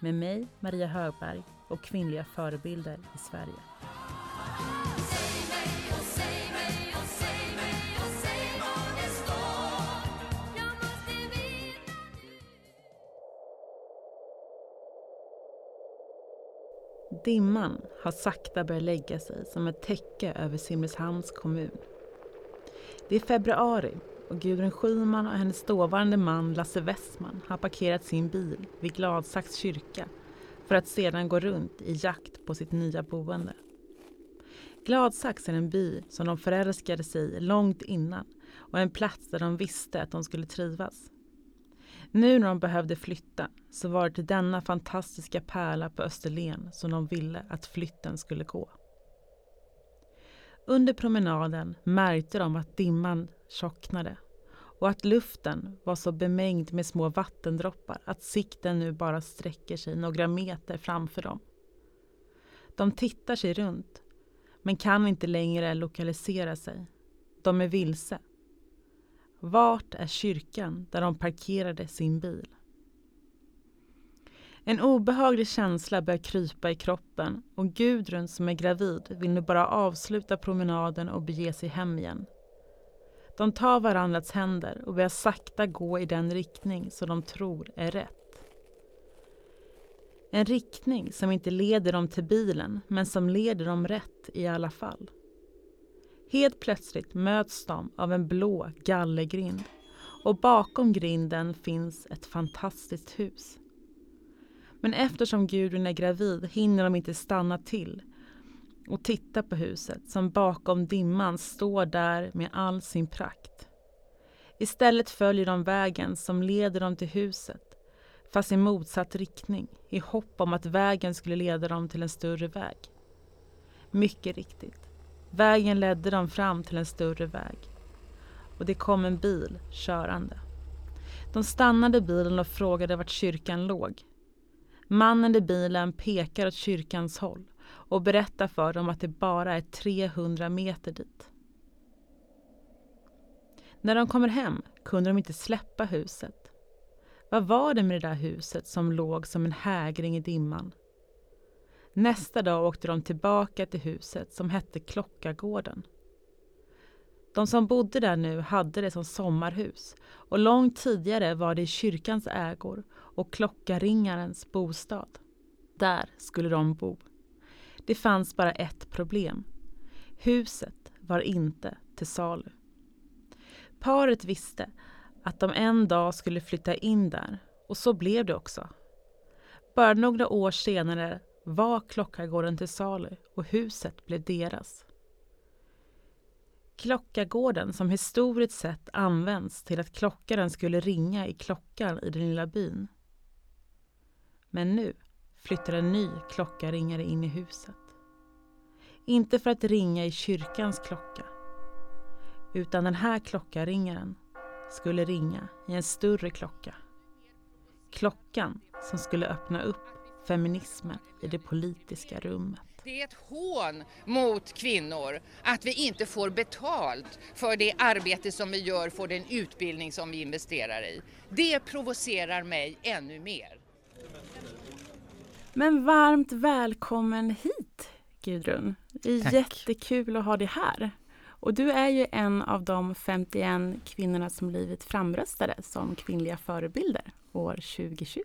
med mig, Maria Högberg och kvinnliga förebilder i Sverige. Dimman har sakta börjat lägga sig som ett täcke över Simrishamns kommun. Det är februari och Gudrun Schyman och hennes dåvarande man Lasse Westman har parkerat sin bil vid Gladsax kyrka för att sedan gå runt i jakt på sitt nya boende. Gladsax är en by som de förälskade sig i långt innan och en plats där de visste att de skulle trivas. Nu när de behövde flytta så var det till denna fantastiska pärla på Österlen som de ville att flytten skulle gå. Under promenaden märkte de att dimman tjocknade och att luften var så bemängd med små vattendroppar att sikten nu bara sträcker sig några meter framför dem. De tittar sig runt, men kan inte längre lokalisera sig. De är vilse. Vart är kyrkan där de parkerade sin bil? En obehaglig känsla börjar krypa i kroppen och Gudrun som är gravid vill nu bara avsluta promenaden och bege sig hem igen. De tar varandras händer och börjar sakta gå i den riktning som de tror är rätt. En riktning som inte leder dem till bilen, men som leder dem rätt i alla fall. Helt plötsligt möts de av en blå gallergrind och bakom grinden finns ett fantastiskt hus. Men eftersom Gudrun är gravid hinner de inte stanna till och titta på huset som bakom dimman står där med all sin prakt. Istället följer de vägen som leder dem till huset fast i motsatt riktning i hopp om att vägen skulle leda dem till en större väg. Mycket riktigt. Vägen ledde dem fram till en större väg. Och det kom en bil körande. De stannade bilen och frågade vart kyrkan låg. Mannen i bilen pekar åt kyrkans håll och berättar för dem att det bara är 300 meter dit. När de kommer hem kunde de inte släppa huset. Vad var det med det där huset som låg som en hägring i dimman? Nästa dag åkte de tillbaka till huset som hette Klockargården. De som bodde där nu hade det som sommarhus och långt tidigare var det i kyrkans ägor och klockaringarens bostad. Där skulle de bo. Det fanns bara ett problem. Huset var inte till salu. Paret visste att de en dag skulle flytta in där och så blev det också. Bara några år senare var Klockargården till salu och huset blev deras. Klockargården som historiskt sett används till att klockaren skulle ringa i klockan i den lilla byn. Men nu flyttar en ny klockaringare in i huset. Inte för att ringa i kyrkans klocka utan den här klockaringaren skulle ringa i en större klocka. Klockan som skulle öppna upp feminismen i det politiska rummet. Det är ett hån mot kvinnor att vi inte får betalt för det arbete som vi gör, för den utbildning som vi investerar i. Det provocerar mig ännu mer. Men varmt välkommen hit Gudrun. Det är Tack. jättekul att ha dig här. Och du är ju en av de 51 kvinnorna som blivit framröstade som kvinnliga förebilder år 2020.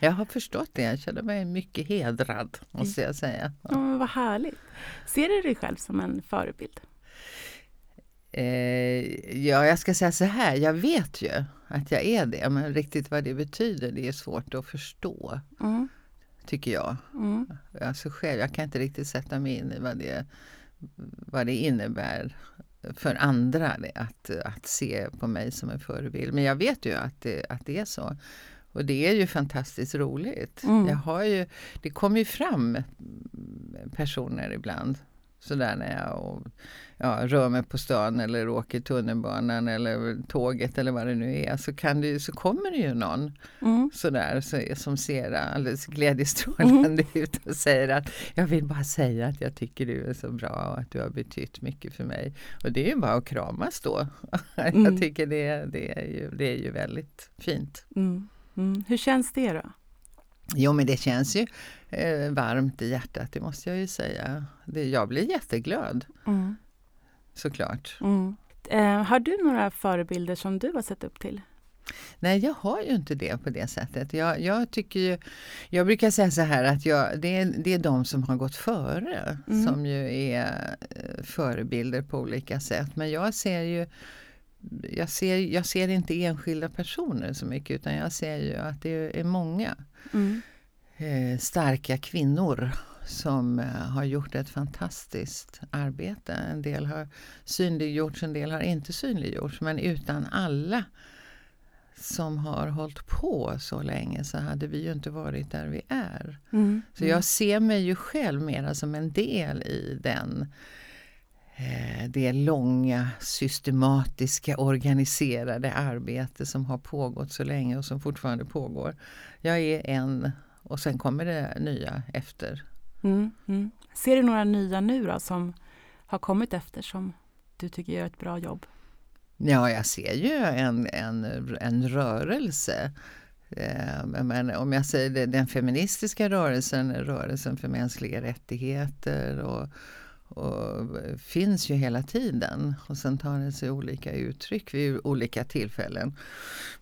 Jag har förstått det. Jag känner mig mycket hedrad, måste jag säga. Ja, men vad härligt. Ser du dig själv som en förebild? Eh, ja, jag ska säga så här. Jag vet ju att jag är det, men riktigt vad det betyder, det är svårt att förstå, Mm. Tycker jag. Mm. Alltså själv, jag kan inte riktigt sätta mig in i vad det, vad det innebär för andra att, att se på mig som en förebild. Men jag vet ju att det, att det är så. Och Och det är ju fantastiskt roligt. Mm. Jag har ju, det kommer ju fram personer ibland sådär när jag och, ja, rör mig på stan eller åker tunnelbanan eller tåget eller vad det nu är så, kan det, så kommer det ju någon Mm. sådär så, som ser alldeles glädjestrålande Mm. ut och säger att jag vill bara säga att jag tycker du är så bra och att du har betytt mycket för mig. Och det är ju bara att kramas då. Mm. jag tycker det, det, är ju, det är ju väldigt fint. Mm. Mm. Hur känns det då? Jo men det känns ju eh, varmt i hjärtat, det måste jag ju säga. Det, jag blir jätteglad Mm. såklart. Mm. Eh, har du några förebilder som du har sett upp till? Nej, jag har ju inte det på det sättet. Jag, jag tycker ju, jag brukar säga så här att jag, det, är, det är de som har gått före Mm. som ju är eh, förebilder på olika sätt. Men jag ser ju jag ser, jag ser inte enskilda personer så mycket utan jag ser ju att det är många Mm. Eh, starka kvinnor som eh, har gjort ett fantastiskt arbete. En del har synliggjorts, en del har inte synliggjorts. Men utan alla som har hållit på så länge så hade vi ju inte varit där vi är. Mm. Så jag ser mig ju själv mera som en del i den eh, det långa, systematiska, organiserade arbete som har pågått så länge och som fortfarande pågår. Jag är en och sen kommer det nya efter. Mm. Mm. Ser du några nya nu då som har kommit efter som du tycker gör ett bra jobb? Ja, jag ser ju en, en, en rörelse. Eh, Men om jag säger det, den feministiska rörelsen, rörelsen för mänskliga rättigheter och, och finns ju hela tiden. Och sen tar det sig olika uttryck vid olika tillfällen.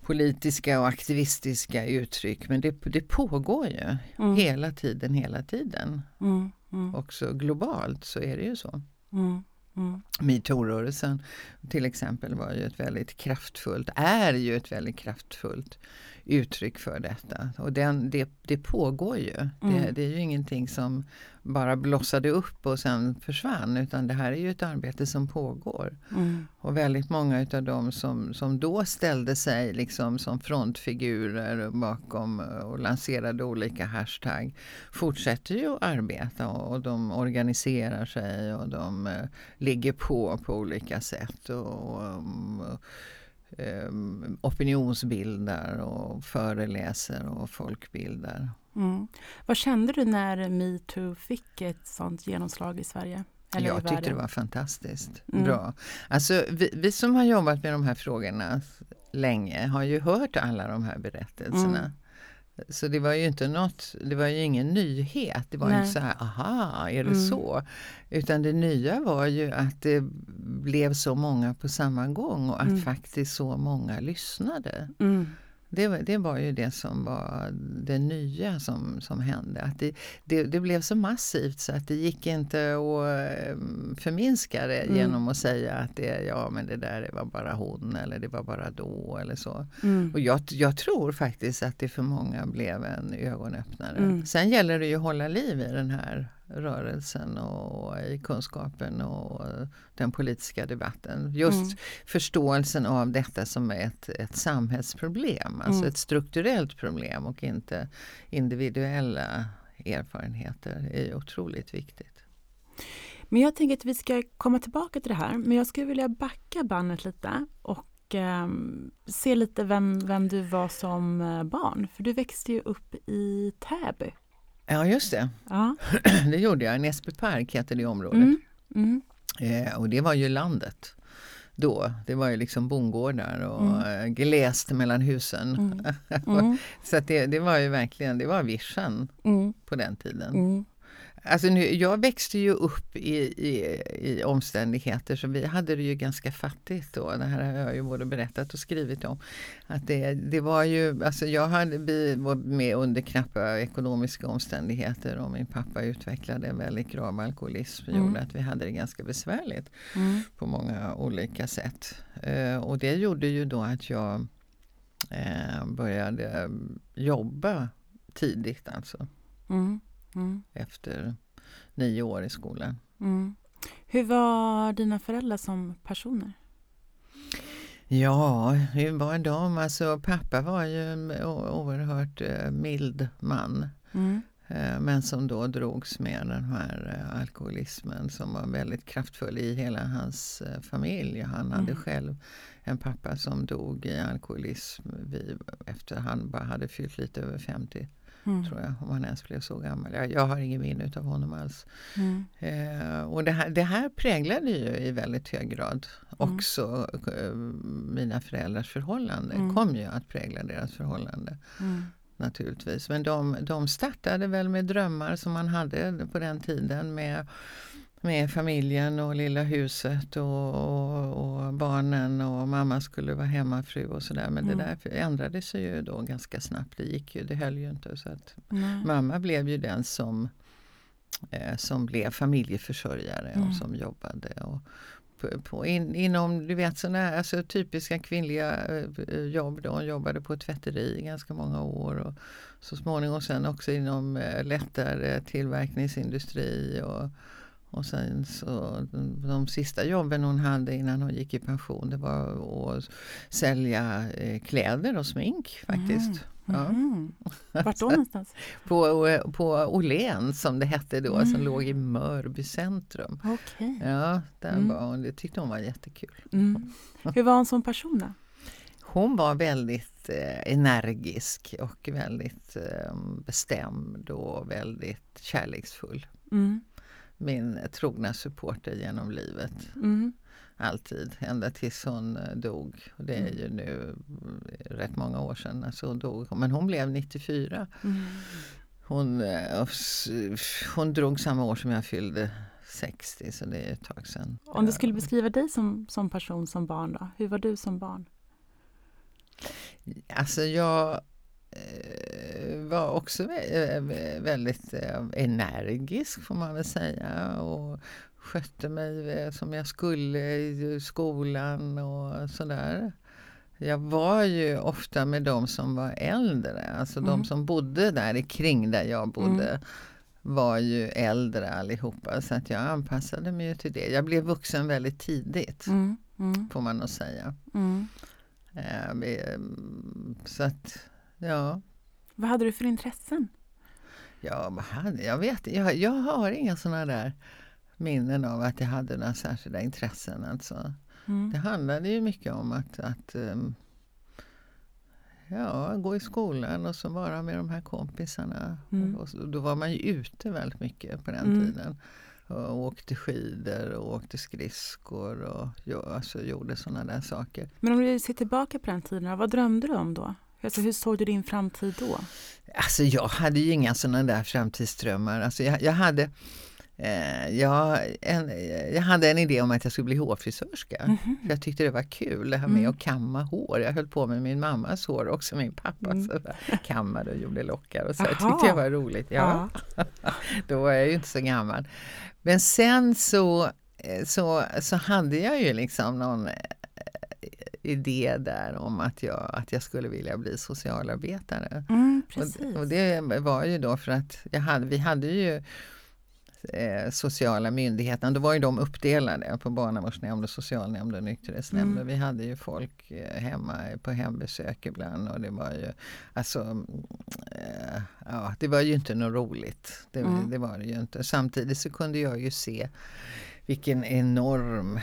Politiska och aktivistiska uttryck. Men det, det pågår ju Mm. hela tiden, hela tiden. Mm. Mm. Också globalt så är det ju så. Mm. Mm. Metoo-rörelsen till exempel var ju ett väldigt kraftfullt, är ju ett väldigt kraftfullt uttryck för detta. Och den, det, det pågår ju. Det, Mm. det är ju ingenting som bara blossade upp och sen försvann utan det här är ju ett arbete som pågår. Mm. Och väldigt många utav dem som, som då ställde sig liksom som frontfigurer bakom och lanserade olika hashtag fortsätter ju att arbeta och, och de organiserar sig och de eh, ligger på på olika sätt. Och, um, um, opinionsbildar och föreläser och folkbildar. Mm. Vad kände du när metoo fick ett sånt genomslag i Sverige? Eller jag tyckte det var fantastiskt Mm. bra. Alltså, vi, vi som har jobbat med de här frågorna länge har ju hört alla de här berättelserna. Mm. Så det var ju inte något, det var ju ingen nyhet. Det var Nej. inte så här, aha, är det Mm. så? Utan det nya var ju att det blev så många på samma gång och att Mm. faktiskt så många lyssnade. Mm. Det, var- det var ju det som var det nya som, som hände. Att det, det, det blev så massivt så att det gick inte att eh, förminska det Mm. genom att säga att det, ja, men det där var bara hon eller det var bara då eller så. Mm. Och jag, jag tror faktiskt att det för många blev en ögonöppnare. Mm. Sen gäller det ju att hålla liv i den här rörelsen och i kunskapen och den politiska debatten. Just Mm. förståelsen av detta som ett, ett samhällsproblem, alltså Mm. ett strukturellt problem och inte individuella erfarenheter är otroligt viktigt. Men jag tänker att vi ska komma tillbaka till det här. Men jag skulle vilja backa bandet lite och ehm, se lite vem, vem du var som eh, barn. För du växte ju upp i Täby. Ja just det, Ja. det gjorde jag. Näsby park heter det området. Mm. Mm. Eh, och det var ju landet då. Det var ju liksom bondgårdar och Mm. eh, glest mellan husen. Mm. Mm. Så det, det var ju verkligen, det var vischan Mm. på den tiden. Alltså nu, jag växte ju upp i, i, i omständigheter så vi hade det ju ganska fattigt då. Det här har jag ju både berättat och skrivit om. Att det, det var ju, alltså jag hade, vi var med under knappa ekonomiska omständigheter och min pappa utvecklade en väldigt grav alkoholism. Det Mm. gjorde att vi hade det ganska besvärligt Mm. på många olika sätt. Eh, och det gjorde ju då att jag eh, började jobba tidigt alltså Mm. Mm. efter nio år i skolan. Mm. Hur var dina föräldrar som personer? Ja, hur var de? Alltså, pappa var ju en oerhört eh, mild man. Mm. Eh, men som då drogs med den här eh, alkoholismen som var väldigt kraftfull i hela hans familj. Han hade mm. själv en pappa som dog i alkoholism efter han bara hade fyllt lite över 50. Mm. Tror jag, om han ens blev så gammal. Jag, jag har ingen minne av honom alls. Mm. Eh, och det här, det här präglade ju i väldigt hög grad mm. också eh, mina föräldrars förhållande. Mm. kom ju att prägla deras förhållande. Mm. Naturligtvis. Men de, de startade väl med drömmar som man hade på den tiden med med familjen och lilla huset och, och, och, barnen och mamma skulle vara hemmafru och sådär. Men mm. det där ändrade sig ju då ganska snabbt. Det gick ju, det höll ju inte. Så att Mamma blev ju den som, eh, som blev familjeförsörjare mm. och som jobbade. Och på, på in, inom du vet sådana här alltså, typiska kvinnliga eh, jobb. Då. Hon jobbade på ett tvätteri i ganska många år. Och så småningom sen också inom eh, lättare tillverkningsindustri. Och, och sen så de sista jobben hon hade innan hon gick i pension det var att sälja eh, kläder och smink faktiskt. Mm. Ja. Mm. Vart då någonstans? på, på Åhlén som det hette då, mm. som låg i Mörby centrum. Okay. Ja, där mm. var hon, det tyckte hon var jättekul. Mm. Hur var hon som person då? Hon var väldigt eh, energisk och väldigt eh, bestämd och väldigt kärleksfull. Mm min trogna supporter genom livet. Mm. Alltid, ända tills hon eh, dog. Och det är ju nu eh, rätt många år sedan. Alltså hon dog. Men hon blev 94. Mm. Hon, eh, hon drog samma år som jag fyllde 60 så det är ett tag sedan. Om du skulle beskriva dig som, som person som barn då? Hur var du som barn? Alltså jag var också eh, väldigt eh, energisk får man väl säga och skötte mig som jag skulle i skolan och sådär. Jag var ju ofta med de som var äldre, alltså mm. de som bodde där kring där jag bodde. Mm. var ju äldre allihopa så att jag anpassade mig till det. Jag blev vuxen väldigt tidigt mm. mm. får man nog säga. Mm. Så att Ja. Vad hade du för intressen? Ja, jag vet jag, jag har inga sådana där minnen av att jag hade några särskilda intressen. Alltså. Mm. Det handlade ju mycket om att, att um, ja, gå i skolan och så vara med de här kompisarna. Mm. Och så, då var man ju ute väldigt mycket på den mm. tiden. Och åkte skidor och åkte skridskor och ja, alltså, gjorde sådana där saker. Men om du ser tillbaka på den tiden, vad drömde du om då? Alltså, hur såg du din framtid då? Alltså jag hade ju inga sådana där framtidsdrömmar. Alltså jag, jag hade eh, jag, en, jag hade en idé om att jag skulle bli hårfrisörska. Mm -hmm. Jag tyckte det var kul det här med mm. att kamma hår. Jag höll på med min mammas hår också, min pappa mm. så kammade och gjorde lockar och så. Det tyckte jag var roligt. Ja. Då var jag ju inte så gammal. Men sen så, eh, så, så hade jag ju liksom någon idé där om att jag, att jag skulle vilja bli socialarbetare. Mm, och, och, det var ju då för att hade, vi hade ju eh, sociala myndigheterna, då var ju de uppdelade på barnavårdsnämnd och socialnämnd och nykterhetsnämnd. Mm. Vi hade ju folk eh, hemma på hembesök ibland och det var ju alltså eh, ja, det var ju inte något roligt. Det, mm. det var det ju inte. Samtidigt så kunde jag ju se vilken enorm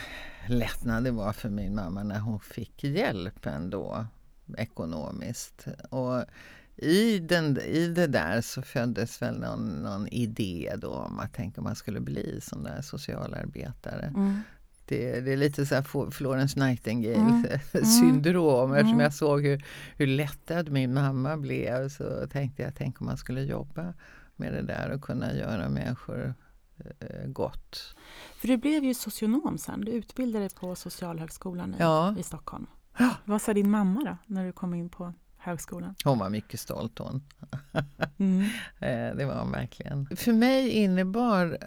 lättnad det var för min mamma när hon fick hjälp ändå ekonomiskt. Och i, den, I det där så föddes väl någon, någon idé då om att tänka om man skulle bli sån där socialarbetare. Mm. Det, det, är lite så här Florence Nightingale mm. mm. syndrom. Mm. Eftersom jag såg hur, hur lättad min mamma blev så tänkte jag, tänk om man skulle jobba med det där och kunna göra människor gott. För du blev ju socionom sen, du utbildade på Socialhögskolan i, ja. i Stockholm. Ja. Vad sa din mamma då, när du kom in på högskolan? Hon var mycket stolt hon. Mm. Eh, det var hon verkligen. För mig innebar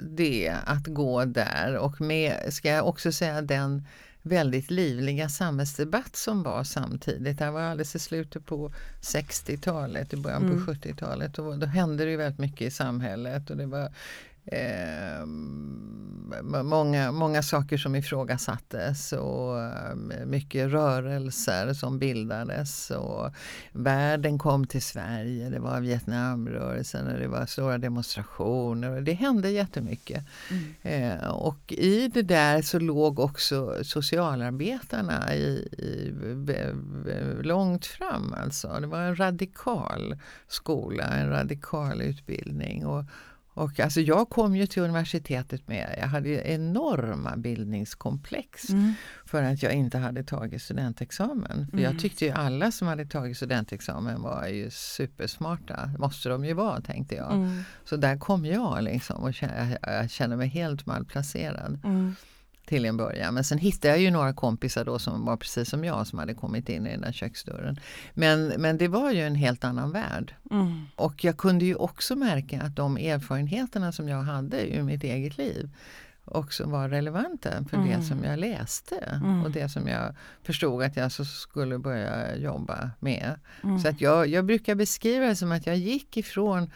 det att gå där och med, ska jag också säga den väldigt livliga samhällsdebatt som var samtidigt. Det var alldeles i slutet på 60-talet, i början på mm. 70-talet. Och då hände det väldigt mycket i samhället och det var eh, många, många saker som ifrågasattes och eh, mycket rörelser som bildades. Och världen kom till Sverige, det var Vietnamrörelsen och det var stora demonstrationer. Och det hände jättemycket. Mm. Eh, och i det där så låg också socialarbetarna i, i, långt fram. Alltså. Det var en radikal skola, en radikal utbildning. Och, och alltså jag kom ju till universitetet med, jag hade enorma bildningskomplex mm. för att jag inte hade tagit studentexamen. För mm. Jag tyckte ju alla som hade tagit studentexamen var ju supersmarta, måste de ju vara tänkte jag. Mm. Så där kom jag liksom och jag kände mig helt malplacerad. Till en början. Men sen hittade jag ju några kompisar då som var precis som jag som hade kommit in i den där köksdörren. Men, men det var ju en helt annan värld. Mm. Och jag kunde ju också märka att de erfarenheterna som jag hade ur mitt eget liv också var relevanta för mm. det som jag läste mm. och det som jag förstod att jag så skulle börja jobba med. Mm. Så att jag, jag brukar beskriva det som att jag gick ifrån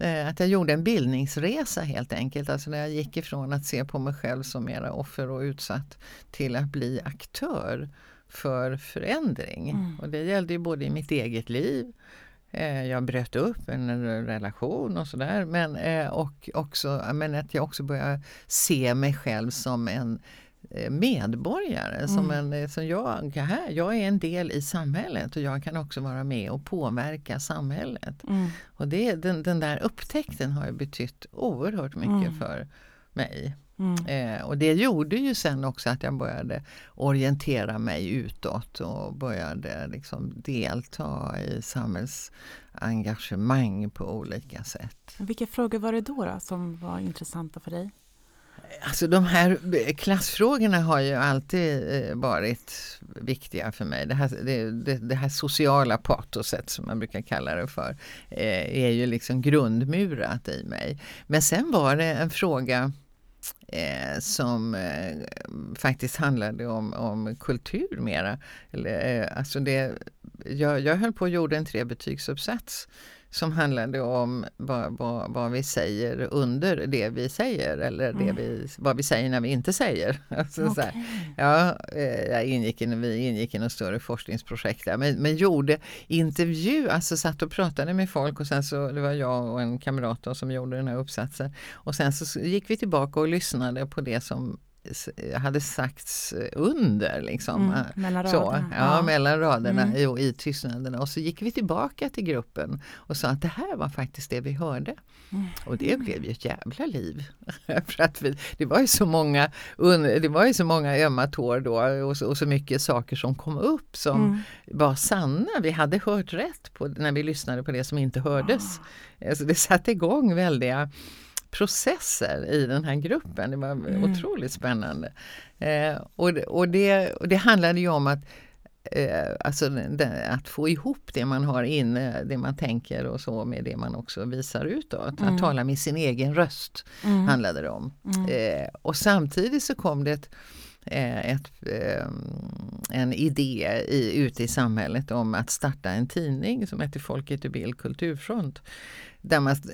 att jag gjorde en bildningsresa helt enkelt. Alltså när jag gick ifrån att se på mig själv som mera offer och utsatt till att bli aktör för förändring. Mm. Och det gällde ju både i mitt eget liv, eh, jag bröt upp en relation och sådär. Men, eh, och också, men att jag också började se mig själv som en Eh, medborgare. Mm. Som en, eh, som jag, här, jag är en del i samhället och jag kan också vara med och påverka samhället. Mm. Och det, den, den där upptäckten har betytt oerhört mycket mm. för mig. Mm. Eh, och det gjorde ju sen också att jag började orientera mig utåt och började liksom delta i samhällsengagemang på olika sätt. Vilka frågor var det då, då som var intressanta för dig? Alltså de här eh, klassfrågorna har ju alltid eh, varit viktiga för mig. Det här, det, det, det här sociala patoset som man brukar kalla det för eh, är ju liksom grundmurat i mig. Men sen var det en fråga eh, som eh, faktiskt handlade om, om kultur mera. Eller, eh, alltså det, jag, jag höll på och gjorde en trebetygsuppsats som handlade om vad, vad, vad, vi säger under det vi säger eller det mm. vi, vad vi säger när vi inte säger. Alltså okay. här, ja, eh, jag ingick i, vi ingick i något större forskningsprojekt där, men, men gjorde intervju, alltså satt och pratade med folk och sen så det var jag och en kamrat som gjorde den här uppsatsen och sen så gick vi tillbaka och lyssnade på det som hade sagts under. Liksom. Mm, mellan raderna. Så, ja, ja, mellan raderna mm. i, i tystnaderna. Och så gick vi tillbaka till gruppen och sa att det här var faktiskt det vi hörde. Mm. Och det blev ju ett jävla liv. För att vi, det, var ju så många, det var ju så många ömma tår då och så, och så mycket saker som kom upp som mm. var sanna. Vi hade hört rätt på, när vi lyssnade på det som inte hördes. Oh. Alltså det satte igång väldiga processer i den här gruppen. Det var mm. otroligt spännande. Eh, och, och, det, och det handlade ju om att eh, alltså det, att få ihop det man har inne, det man tänker och så med det man också visar utåt. Mm. Att tala med sin egen röst mm. handlade det om. Mm. Eh, och samtidigt så kom det ett eh, ett, eh, en idé i, ute i samhället om att starta en tidning som heter Folket i Bild Kulturfront.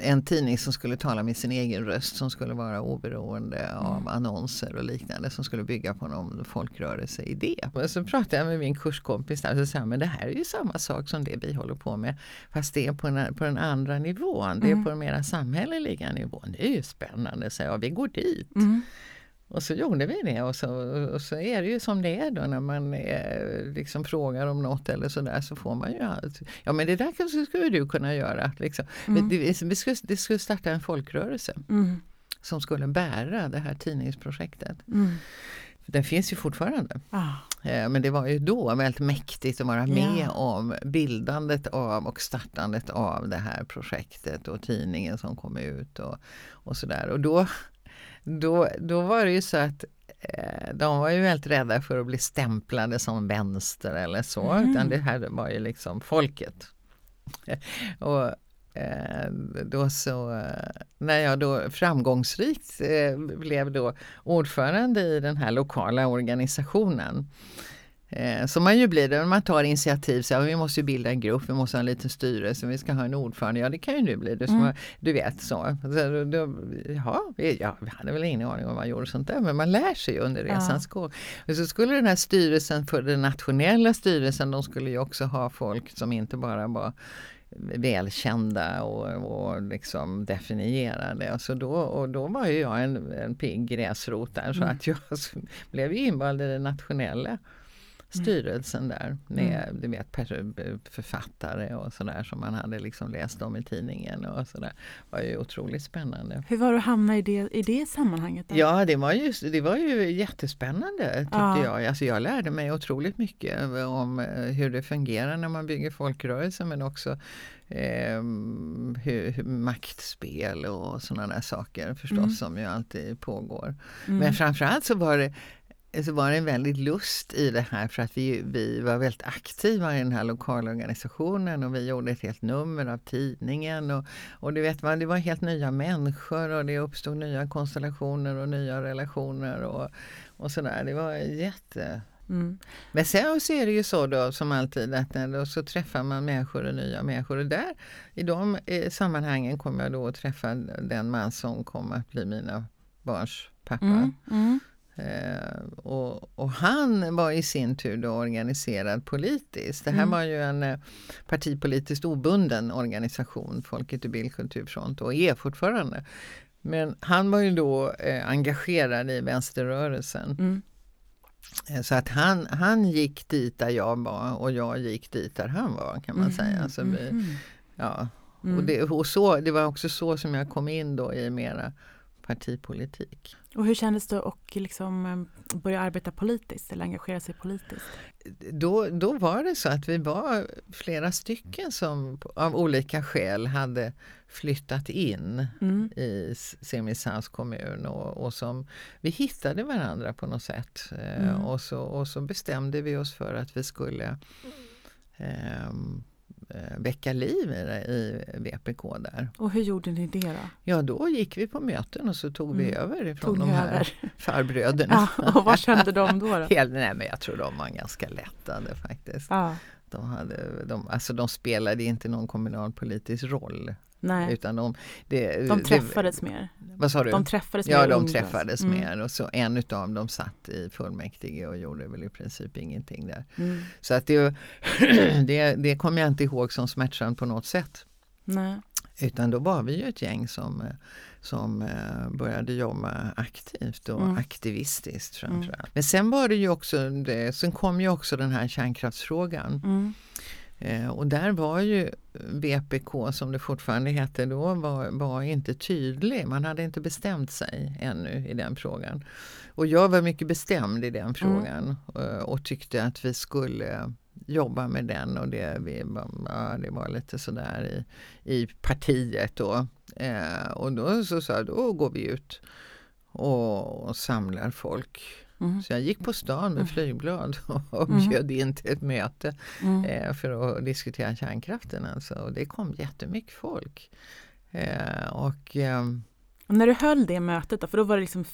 En tidning som skulle tala med sin egen röst som skulle vara oberoende av mm. annonser och liknande som skulle bygga på någon folkrörelseidé. Och så pratade jag med min kurskompis där och sa men det här är ju samma sak som det vi håller på med fast det är på den, på den andra nivån, det är mm. på den mera samhälleliga nivån. Det är ju spännande, så jag, vi går dit. Mm. Och så gjorde vi det och så, och så är det ju som det är då när man eh, liksom frågar om något eller sådär så får man ju allt. Ja men det där kanske skulle du kunna göra. Liksom. Mm. Det, det, skulle, det skulle starta en folkrörelse mm. som skulle bära det här tidningsprojektet. Mm. Den finns ju fortfarande. Ah. Eh, men det var ju då väldigt mäktigt att vara med ja. om bildandet av och startandet av det här projektet och tidningen som kom ut och, och sådär. Och då då, då var det ju så att eh, de var ju väldigt rädda för att bli stämplade som vänster eller så. Mm. Utan det här var ju liksom folket. och eh, då så, eh, när jag då framgångsrikt blev då ordförande i den här lokala organisationen Eh, som man ju blir när man tar initiativ. Så, ja, vi måste bilda en grupp, vi måste ha en liten styrelse, vi ska ha en ordförande. Ja det kan ju du bli. Du, som, mm. du vet så. så då, ja, vi, ja, vi hade väl ingen aning om vad man gjorde sånt där men man lär sig under resans ja. gång. Och så skulle den här styrelsen för den nationella styrelsen, de skulle ju också ha folk som inte bara var välkända och, och liksom definierade. Och, så då, och då var ju jag en, en pigg gräsrot där så mm. att jag blev invald i det nationella. Styrelsen där med mm. du vet, författare och sådär som man hade liksom läst om i tidningen och sådär. Det var ju otroligt spännande. Hur var det att hamna i det, i det sammanhanget? Då? Ja det var, ju, det var ju jättespännande tyckte ja. jag. Alltså jag lärde mig otroligt mycket om eh, hur det fungerar när man bygger folkrörelser men också eh, hur, hur, maktspel och sådana där saker förstås mm. som ju alltid pågår. Mm. Men framförallt så var det så var det en väldigt lust i det här för att vi, vi var väldigt aktiva i den här lokalorganisationen och vi gjorde ett helt nummer av tidningen. Och, och du vet, det var helt nya människor och det uppstod nya konstellationer och nya relationer och, och sådär. Det var jätte... Mm. Men sen så är det ju så då som alltid att då så träffar man människor och nya människor och där i de eh, sammanhangen kommer jag då att träffa den man som kommer att bli mina barns pappa. Mm. Mm. Eh, och, och, han var i sin tur då organiserad politiskt. Det här mm. var ju en eh, partipolitiskt obunden organisation, Folket i bildkulturfront och är fortfarande. Men han var ju då eh, engagerad i vänsterrörelsen. Mm. Eh, så att han, han gick dit där jag var och jag gick dit där han var kan man mm. säga. Så vi, mm. ja. Och, mm. det, och så, det var också så som jag kom in då i mera partipolitik. Och hur kändes det att liksom eh, börja arbeta politiskt eller engagera sig politiskt? Då, då var det så att vi var flera stycken som av olika skäl hade flyttat in mm. i Simrishamns kommun och, och, som vi hittade varandra på något sätt. Eh, mm. Och, så, och så bestämde vi oss för att vi skulle um, Eh, väcka liv i VPK där. Och hur gjorde ni det då? Ja då gick vi på möten och så tog mm. vi över ifrån tog de här över. farbröderna. Ja, och vad kände de då? då? Helt, nej, men jag tror de var ganska lättade faktiskt. Ja. De, hade, de, alltså de spelade inte någon kommunalpolitisk roll Nej. Utan de, det, de träffades det, mer. Vad sa du? De träffades ja, mer. de träffades mm. mer och så en utav dem satt i fullmäktige och gjorde väl i princip ingenting där. Mm. Så att det, det, det kommer jag inte ihåg som smärtsamt på något sätt. Nej. Utan då var vi ju ett gäng som, som eh, började jobba aktivt och mm. aktivistiskt framförallt. Mm. Men sen var det ju också, det, sen kom ju också den här kärnkraftsfrågan. Mm. Eh, och där var ju VPK, som det fortfarande hette då, var, var, inte tydlig. Man hade inte bestämt sig ännu i den frågan. Och jag var mycket bestämd i den mm. frågan mm. och tyckte att vi skulle jobba med den och det, vi, ja, det var lite sådär i, i partiet då. Eh, och då så sa jag, då går vi ut och, och samlar folk Mm. Så jag gick på stan med mm. flygblad och mm. bjöd in till ett möte mm. eh, för att diskutera kärnkraften. Alltså. Och det kom jättemycket folk. Eh, och, eh, och när du höll det mötet, då, för då var det liksom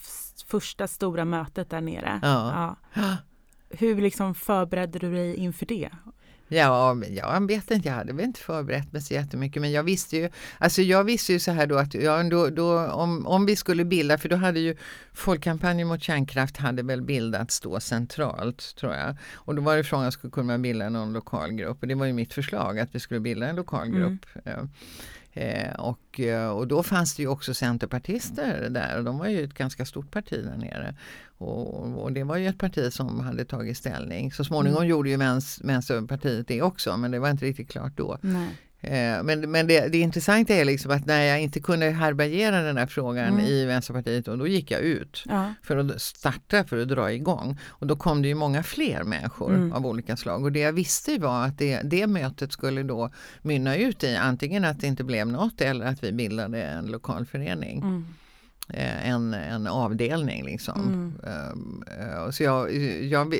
första stora mötet där nere. Ja. ja. Hur liksom förberedde du dig inför det? Ja, jag vet inte, jag hade väl inte förberett mig så jättemycket men jag visste ju, alltså jag visste ju så här då att ja, då, då, om, om vi skulle bilda, för då hade ju Folkkampanjen mot kärnkraft hade väl bildats då centralt tror jag. Och då var det frågan, skulle kunna bilda någon lokalgrupp och det var ju mitt förslag att vi skulle bilda en lokalgrupp. Mm. Eh, och, eh, och då fanns det ju också centerpartister där och de var ju ett ganska stort parti där nere. Och, och det var ju ett parti som hade tagit ställning. Så småningom mm. gjorde ju Vänsterpartiet det också men det var inte riktigt klart då. Nej. Eh, men, men det, det intressanta är liksom att när jag inte kunde härbärgera den här frågan mm. i Vänsterpartiet och då gick jag ut ja. för att starta, för att dra igång. Och då kom det ju många fler människor mm. av olika slag och det jag visste var att det, det mötet skulle då mynna ut i antingen att det inte blev något eller att vi bildade en lokalförening. Mm. Eh, en, en avdelning. Liksom. Mm. Um, så jag, jag,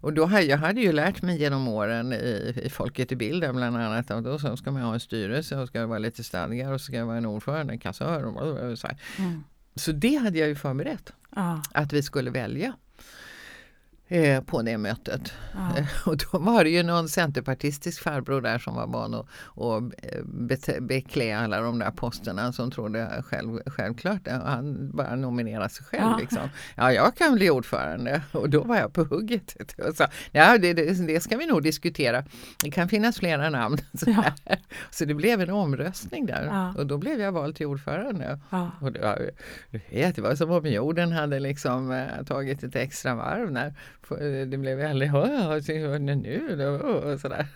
och då hade, jag hade ju lärt mig genom åren i, i Folket i bilden bland annat att då så ska man ha en styrelse och ska det vara lite stadgar och så ska det vara en ordförande, en kassör. Och så, mm. så det hade jag ju förberett. Ah. Att vi skulle välja. Eh, på det mötet. Ja. Och då var det ju någon centerpartistisk farbror där som var van att, bete- beklä alla de där posterna som trodde själv, självklart att han bara nominerade sig själv. Ja. Liksom. Ja, jag kan bli ordförande och då var jag på hugget. Och sa, ja, det, det, det ska vi nog diskutera. Det kan finnas flera namn. Så, Ja. så det blev en omröstning där Ja. och då blev jag vald till ordförande. Och det, var, det var som om jorden hade liksom eh, tagit ett extra varv när det blev väldigt "Åh, så- nu då?" och sådär.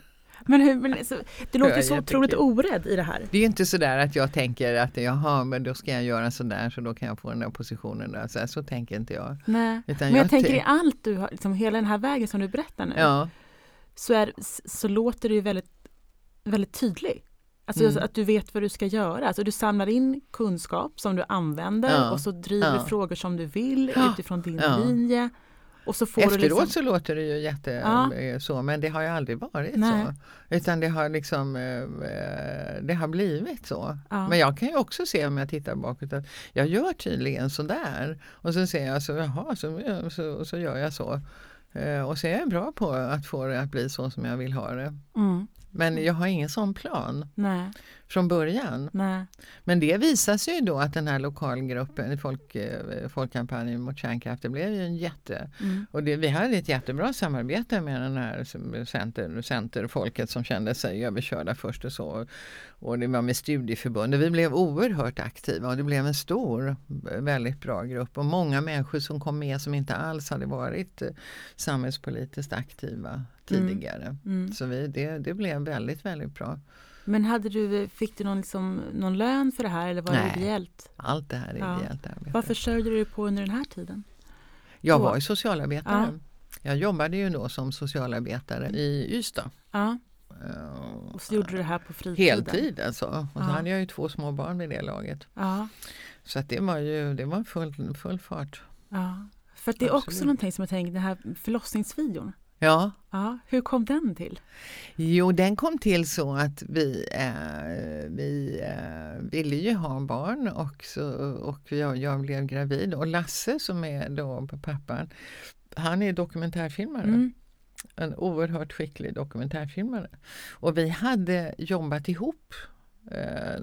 Men, hur, men så, det låter Ja, så otroligt orädd i det här. Det är ju inte sådär att jag tänker att jaha, men då ska jag göra sådär så då kan jag få den där positionen. Där. Så, så tänker inte jag. Nej. Utan Men jag, jag tänker i allt du har, liksom hela den här vägen som du berättar nu, Ja, så, är, så låter det ju väldigt, väldigt tydligt. Alltså Mm. att du vet vad du ska göra. Alltså du samlar in kunskap som du använder Ja. och så driver Ja. frågor som du vill utifrån din linje. Och så får efteråt liksom, så låter det ju jätte Ja. eh, så men det har ju aldrig varit Nej. så. Utan det har liksom eh, eh, det har blivit så. Ja. Men jag kan ju också se om jag tittar bakåt att jag gör tydligen sådär. Och så ser jag så, jaha, så, så, så gör jag så. Och så är jag bra på att få det att bli så som jag vill ha det. mm, Men jag har ingen sån plan nej, från början. nej, Men det visar sig ju då att den här lokalgruppen, folk, eh, Folkkampanjen mot kärnkraft, det blev ju en jätte... mm, Och det, vi hade ett jättebra samarbete med den här center, centerfolket som kände sig överkörda först och så. Och det var med studieförbundet. Vi blev oerhört aktiva och det blev en stor, väldigt bra grupp. Och många människor som kom med som inte alls hade varit eh, samhällspolitiskt aktiva tidigare. mm. Så vi, det, det blev väldigt, väldigt bra. Men hade du, fick du någon, liksom, någon lön för det här eller var Nej. det ideellt? Allt det här är Ja. ideellt arbete. Vad försörjde du dig på under den här tiden? Jag var ju socialarbetare. Jag jobbade ju då som socialarbetare i Ystad. Ja, Eh, och så gjorde du det här på fritiden? Heltid alltså. Och så Ja. hade jag ju två små barn vid det laget. Ja, Så att det var ju det var full, full fart. ja. För det är också Absolut. någonting som jag tänker, den här förlossningsvideon. Ja, Ja, hur kom den till? jo den kom till så att vi, eh, vi eh, ville ju ha barn och, så, och jag, jag blev gravid. Och Lasse som är då pappan, han är dokumentärfilmare. Mm. en oerhört skicklig dokumentärfilmare. Och vi hade jobbat ihop eh,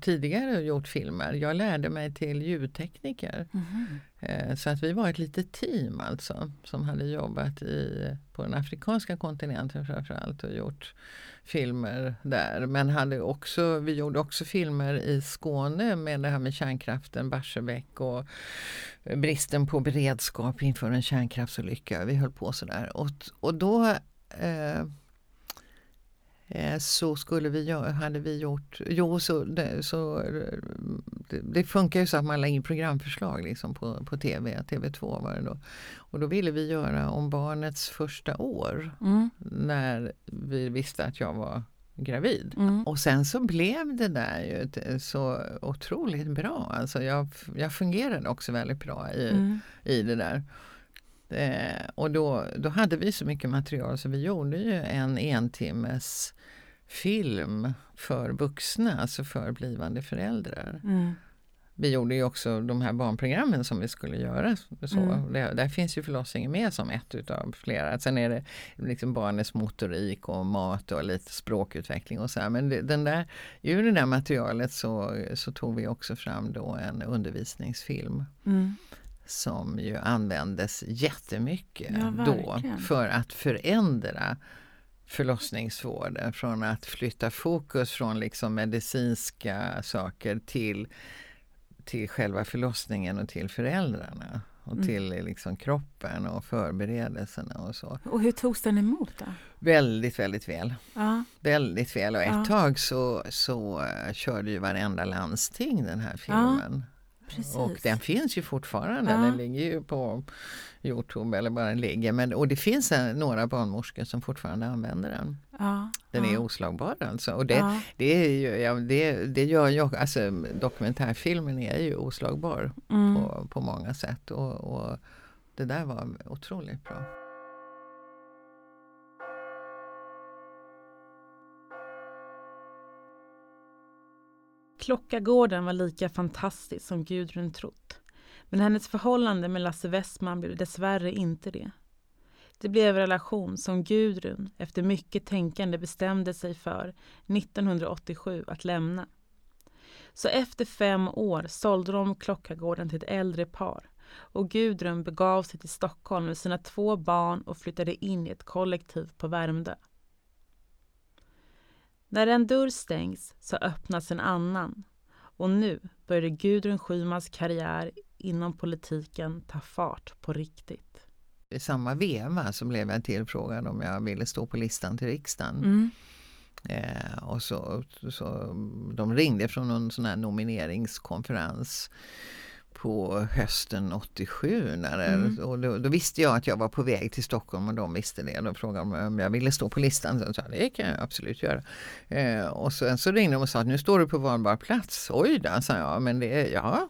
tidigare gjort filmer. Jag lärde mig till ljudtekniker. Mhm. Eh, så att vi var ett litet team alltså som hade jobbat i, på den afrikanska kontinenten framförallt och gjort filmer där. Men hade också, vi gjorde också filmer i Skåne med det här med kärnkraften, Barsebäck och bristen på beredskap inför en kärnkraftsolycka. Vi höll på sådär. Och, och då eh, så skulle vi, hade vi gjort, jo så, det, så eh, det, det funkar ju så att man lägger in programförslag liksom på, på tv, TV2 var det då. Och då ville vi göra om barnets första år Mm. när vi visste att jag var gravid. Mm. Och sen så blev det där ju så otroligt bra. Alltså jag, jag fungerade också väldigt bra i, Mm. i det där. Eh, och då, då hade vi så mycket material så vi gjorde ju en entimmes film för vuxna, alltså för blivande föräldrar. Mm. Vi gjorde ju också de här barnprogrammen som vi skulle göra. Så. Mm. Där, där finns ju förlossningen med som ett utav flera. Sen är det liksom barnets motorik och mat och lite språkutveckling och så här. Men det, den där, ur det där materialet så, så tog vi också fram då en undervisningsfilm Mm. Som ju användes jättemycket Ja, då för att förändra förlossningsvården från att flytta fokus från liksom medicinska saker till, till själva förlossningen och till föräldrarna och Mm. till liksom kroppen och förberedelserna och så. Och hur togs den emot då? Väldigt, väldigt väl. Ja, Väldigt väl och ett Ja. tag så, så eh, körde ju varenda landsting den här filmen. Precis. Och den finns ju fortfarande, Ja. den ligger ju på Youtube eller bara den ligger. Men, och det finns några barnmorskor som fortfarande använder den. ja, Den ja. är oslagbar alltså. Och det, det, är ju, ja, det, det gör också- alltså dokumentärfilmen är ju oslagbar Mm. på, på många sätt. Och, och det där var otroligt bra. Klockagården var lika fantastisk som Gudrun trott. Men hennes förhållande med Lasse Westman blev dessvärre inte det. Det blev en relation som Gudrun efter mycket tänkande bestämde sig för 1987 att lämna. Så efter fem år sålde de Klockargården till ett äldre par och Gudrun begav sig till Stockholm med sina två barn och flyttade in i ett kollektiv på Värmdö. När en dörr stängs så öppnas en annan och nu började Gudrun Schymans karriär inom politiken ta fart på riktigt. I samma veva så blev jag tillfrågad om jag ville stå på listan till riksdagen. Mm. Eh, och så, så, de ringde från någon sån här nomineringskonferens på hösten 87. När det, Mm. och då, då visste jag att jag var på väg till Stockholm och de visste det. Då frågade de om jag ville stå på listan. Så jag sa det kan jag absolut göra. Eh, och sen så ringde de och sa att nu står du på valbar plats. Oj då, sa jag. Men det, ja,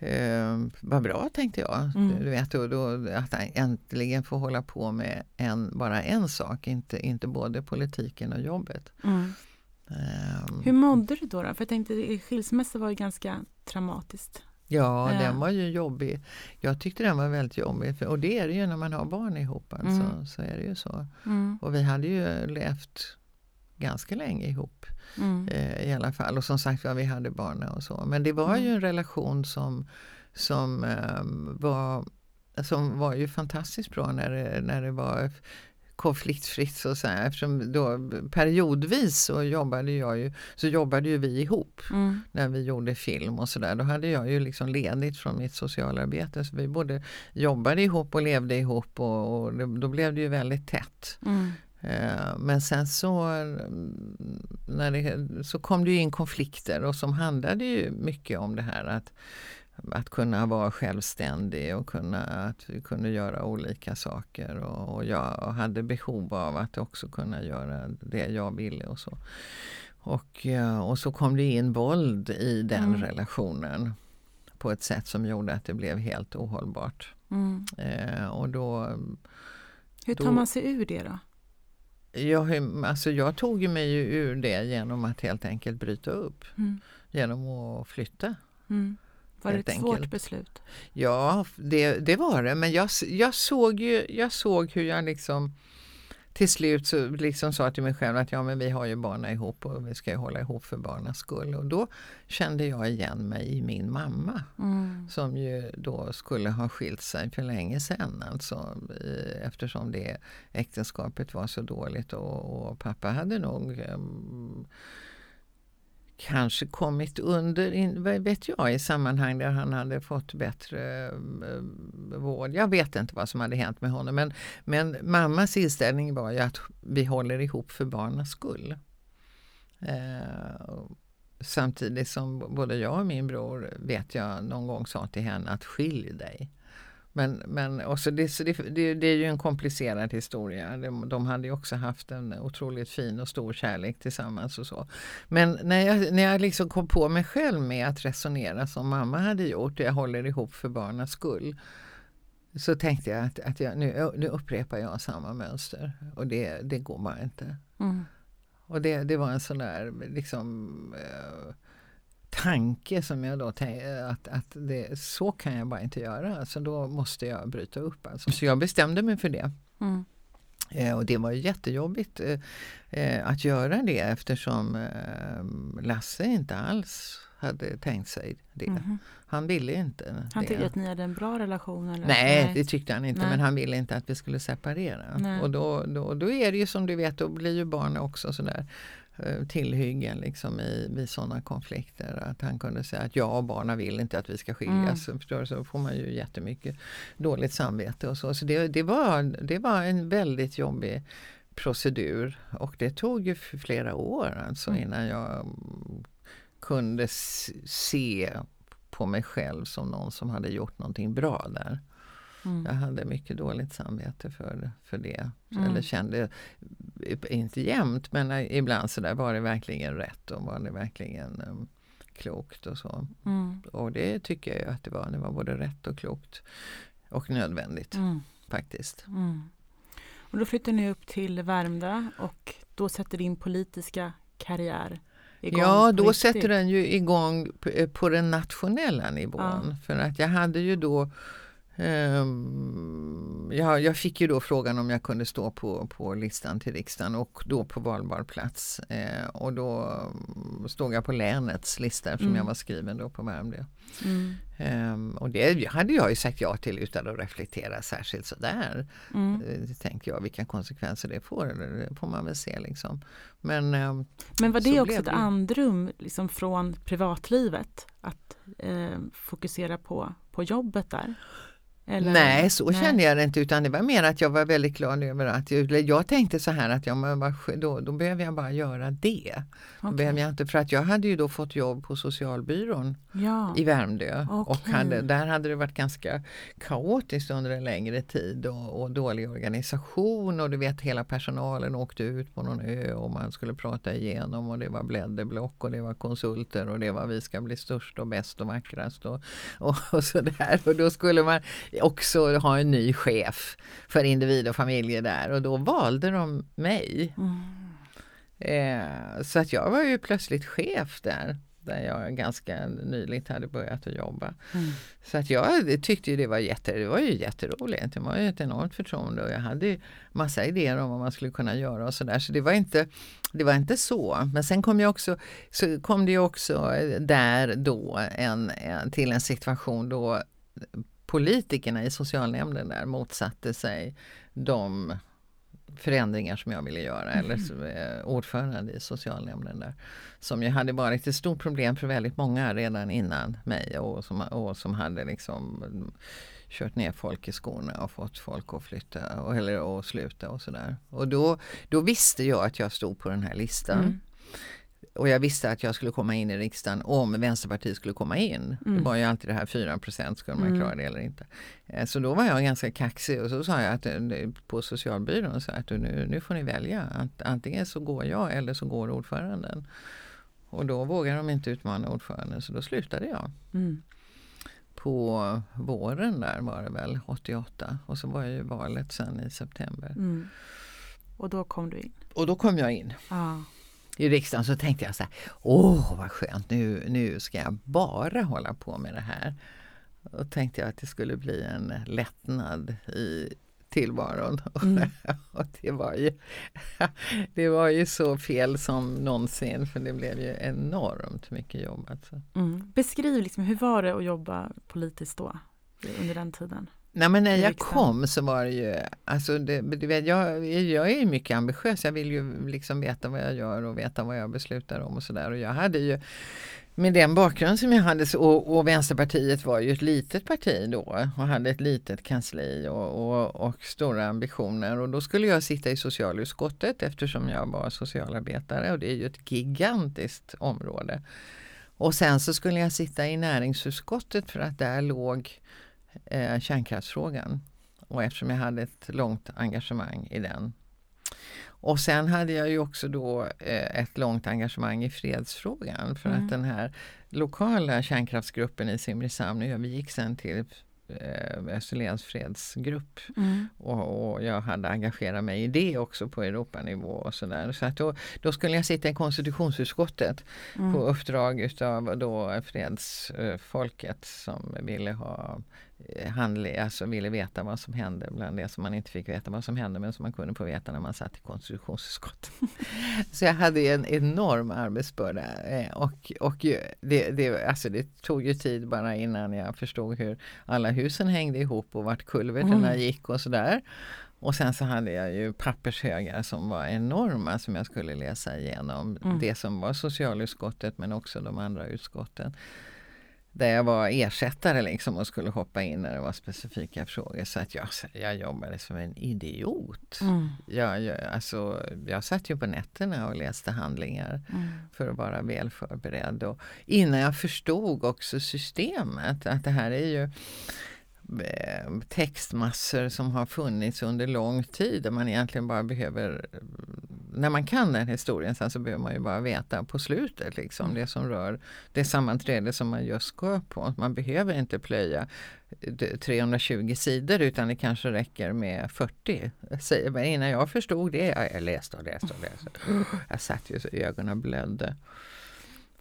Eh, vad bra tänkte jag. Mm. Du vet, och då, att äntligen få hålla på med en, bara en sak, inte, inte både politiken och jobbet. Mm. Eh, Hur mådde du då? då? För jag tänkte skilsmässa var ju ganska traumatiskt. Ja, Ja. den var ju jobbig. Jag tyckte den var väldigt jobbig. Och det är det ju när man har barn ihop. Alltså, Mm. Så är det ju så. Mm. Och vi hade ju levt ganska länge ihop Mm. eh, i alla fall. Och som sagt var, vi hade barn och så. Men det var ju Mm. en relation som, som, ehm, var, som var ju fantastiskt bra när det, när det var konfliktfritt så att säga. Eftersom då, periodvis så jobbade jag ju, så jobbade ju vi ihop Mm. när vi gjorde film och sådär. Då hade jag ju liksom ledigt från mitt socialarbete. Så vi både jobbade ihop och levde ihop och, och det, då blev det ju väldigt tätt. Mm. Eh, Men sen så, när det, så kom det ju in konflikter och som handlade ju mycket om det här att, att kunna vara självständig och kunna, att vi kunde göra olika saker. Och, och jag hade behov av att också kunna göra det jag ville och så. Och, ja, och så kom det in våld i den Mm. relationen på ett sätt som gjorde att det blev helt ohållbart. Mm. Eh, och då Hur tar Då- man sig ur det då? Jag, alltså jag tog mig ju ur det genom att helt enkelt bryta upp. Mm. Genom att flytta. Var det ett svårt enkelt. beslut? Ja, det, det var det. Men jag, jag, såg ju, jag såg hur jag liksom till slut så liksom sa till mig själv att ja, men vi har ju barnen ihop och vi ska ju hålla ihop för barnens skull. Och då kände jag igen mig i min mamma Mm. som ju då skulle ha skilt sig för länge sedan. Alltså, eftersom det äktenskapet var så dåligt och, och pappa hade nog ehm, kanske kommit under, in, vad vet jag, i sammanhang där han hade fått bättre eh, vård. Jag vet inte vad som hade hänt med honom men, men mammas inställning var ju att vi håller ihop för barnens skull. Eh, Samtidigt som både jag och min bror vet jag någon gång sa till henne att skilj dig. Men, men också det, så det, det, det är ju en komplicerad historia. De, de hade ju också haft en otroligt fin och stor kärlek tillsammans och så. Men när jag, när jag liksom kom på mig själv med att resonera som mamma hade gjort, jag håller ihop för barnens skull. Så tänkte jag att, att jag, nu, nu upprepar jag samma mönster och det, det går bara inte. Mm. Och det, det var en sån där liksom, eh, tanke som jag då tänkte att, att det, så kan jag bara inte göra. Alltså då måste jag bryta upp. Alltså. Så jag bestämde mig för det. Mm. Eh, och det var jättejobbigt eh, eh, att göra det eftersom eh, Lasse inte alls hade tänkt sig det. Mhm. Han ville inte Han det. tyckte att ni hade en bra relation? Eller? Nej, det tyckte han inte. Nej. Men han ville inte att vi skulle separera. Nej. Och då, då, då är det ju som du vet, då blir ju barnen också sådär tillhyggen liksom i, vid sådana konflikter. Att han kunde säga att jag och barnen vill inte att vi ska skiljas. Mm. Så får man ju jättemycket dåligt samvete och så. Så det, det, var, det var en väldigt jobbig procedur. Och det tog ju flera år alltså Mm. innan jag kunde se på mig själv som någon som hade gjort någonting bra där. Mm. Jag hade mycket dåligt samvete för, för det. Mm. Eller kände, inte jämt, men ibland så där var det verkligen rätt och var det verkligen um, klokt och så. Mm. Och det tycker jag ju att det var. Det var både rätt och klokt och nödvändigt Mm. faktiskt. Mm. Och då flyttar ni upp till Värmdö och då sätter din politiska karriär Ja, då riktigt. sätter den ju igång på, på den nationella nivån. Ja. För att jag hade ju då jag, jag, fick ju då frågan om jag kunde stå på, på listan till riksdagen och då på valbar plats. Eh, och då stod jag på länets lista eftersom mm. jag var skriven då på Värmdö. Mm. Um, och det hade jag ju sagt ja till utan att reflektera särskilt sådär. Mm. Uh, tänkte jag vilka konsekvenser det får, det får man väl se liksom. Men, um, Men var det också ett det. andrum liksom från privatlivet? Att eh, fokusera på, på jobbet där? Eller? Nej, så Nej. kände jag det inte utan det var mer att jag var väldigt glad över att jag, jag tänkte så här att jag, då, då behöver jag bara göra det. Okay. behöver jag inte, för att jag hade ju då fått jobb på socialbyrån ja. i Värmdö okay. och hade, där hade det varit ganska kaotiskt under en längre tid och, och, dålig organisation och du vet hela personalen åkte ut på någon ö och man skulle prata igenom och det var blädderblock och det var konsulter och det var vi ska bli störst och bäst och vackrast och, och, och sådär och då skulle man också ha en ny chef för individ och familjer där och då valde de mig. Mm. Eh, så att jag var ju plötsligt chef där där jag ganska nyligt hade börjat att jobba. Mm. Så att jag tyckte det var, jätte, det var ju jätteroligt. Det var ju ett enormt förtroende och jag hade massa idéer om vad man skulle kunna göra och sådär. Så det var inte det var inte så. Men sen kom, jag också, så kom det också där då en, en, till en situation då politikerna i socialnämnden där motsatte sig de förändringar som jag ville göra mm. eller eh, ordförande i socialnämnden där. Som ju hade varit ett stort problem för väldigt många redan innan mig och som, och som hade liksom kört ner folk i skorna och fått folk att flytta och, eller att sluta och sådär. Och då, då visste jag att jag stod på den här listan. Mm. Och jag visste att jag skulle komma in i riksdagen om Vänsterpartiet skulle komma in. Mm. Det var ju alltid det här 4% skulle man mm. klara det eller inte. Eh, så då var jag ganska kaxig och så sa jag att, eh, på socialbyrån så att nu, nu får ni välja. Antingen så går jag eller så går ordföranden. Och då vågade de inte utmana ordföranden så då slutade jag. Mm. På våren där var det väl, 88. Och så var ju valet sen i september. Mm. Och då kom du in? Och då kom jag in. Ah i riksdagen så tänkte jag så här, åh vad skönt, nu, nu ska jag bara hålla på med det här. Då tänkte jag att det skulle bli en lättnad i tillvaron. Mm. och det, var ju, det var ju så fel som någonsin för det blev ju enormt mycket jobb. Alltså. Mm. Beskriv, liksom, hur var det att jobba politiskt då, under den tiden? Nej men när jag kom så var det ju, alltså det, du vet, jag, jag är mycket ambitiös, jag vill ju liksom veta vad jag gör och veta vad jag beslutar om och sådär. Och jag hade ju med den bakgrund som jag hade och, och Vänsterpartiet var ju ett litet parti då och hade ett litet kansli och, och, och, stora ambitioner och då skulle jag sitta i socialutskottet eftersom jag var socialarbetare och det är ju ett gigantiskt område. Och sen så skulle jag sitta i näringsutskottet för att där låg eh, kärnkraftsfrågan. Och eftersom jag hade ett långt engagemang i den. Och sen hade jag ju också då eh, ett långt engagemang i fredsfrågan för mm. att den här lokala kärnkraftsgruppen i Simrishamn övergick sen till eh, Österlens fredsgrupp. Mm. Och, och, jag hade engagerat mig i det också på Europanivå och sådär. Så att då, då skulle jag sitta i konstitutionsutskottet mm. på uppdrag utav då fredsfolket som ville ha Eh, handling, alltså ville veta vad som hände bland det som man inte fick veta vad som hände men som man kunde få veta när man satt i konstitutionsutskottet. så jag hade en enorm arbetsbörda eh, och, och det, det, alltså det tog ju tid bara innan jag förstod hur alla husen hängde ihop och vart kulverterna mm. gick och sådär. Och sen så hade jag ju pappershögar som var enorma som jag skulle läsa igenom. Mm. Det som var socialutskottet men också de andra utskotten där jag var ersättare liksom och skulle hoppa in när det var specifika frågor. Så att jag, jag jobbade som en idiot. Mm. Jag, jag, alltså, jag satt ju på nätterna och läste handlingar mm. för att vara väl förberedd. Och innan jag förstod också systemet, att det här är ju textmassor som har funnits under lång tid och man egentligen bara behöver när man kan den historien sen så behöver man ju bara veta på slutet liksom mm. det som rör det sammanträde som man just ska på. Man behöver inte plöja 320 sidor utan det kanske räcker med 40 sidor. Men innan jag förstod det, jag läste och läste och läste. Jag satt ju så ögonen blödde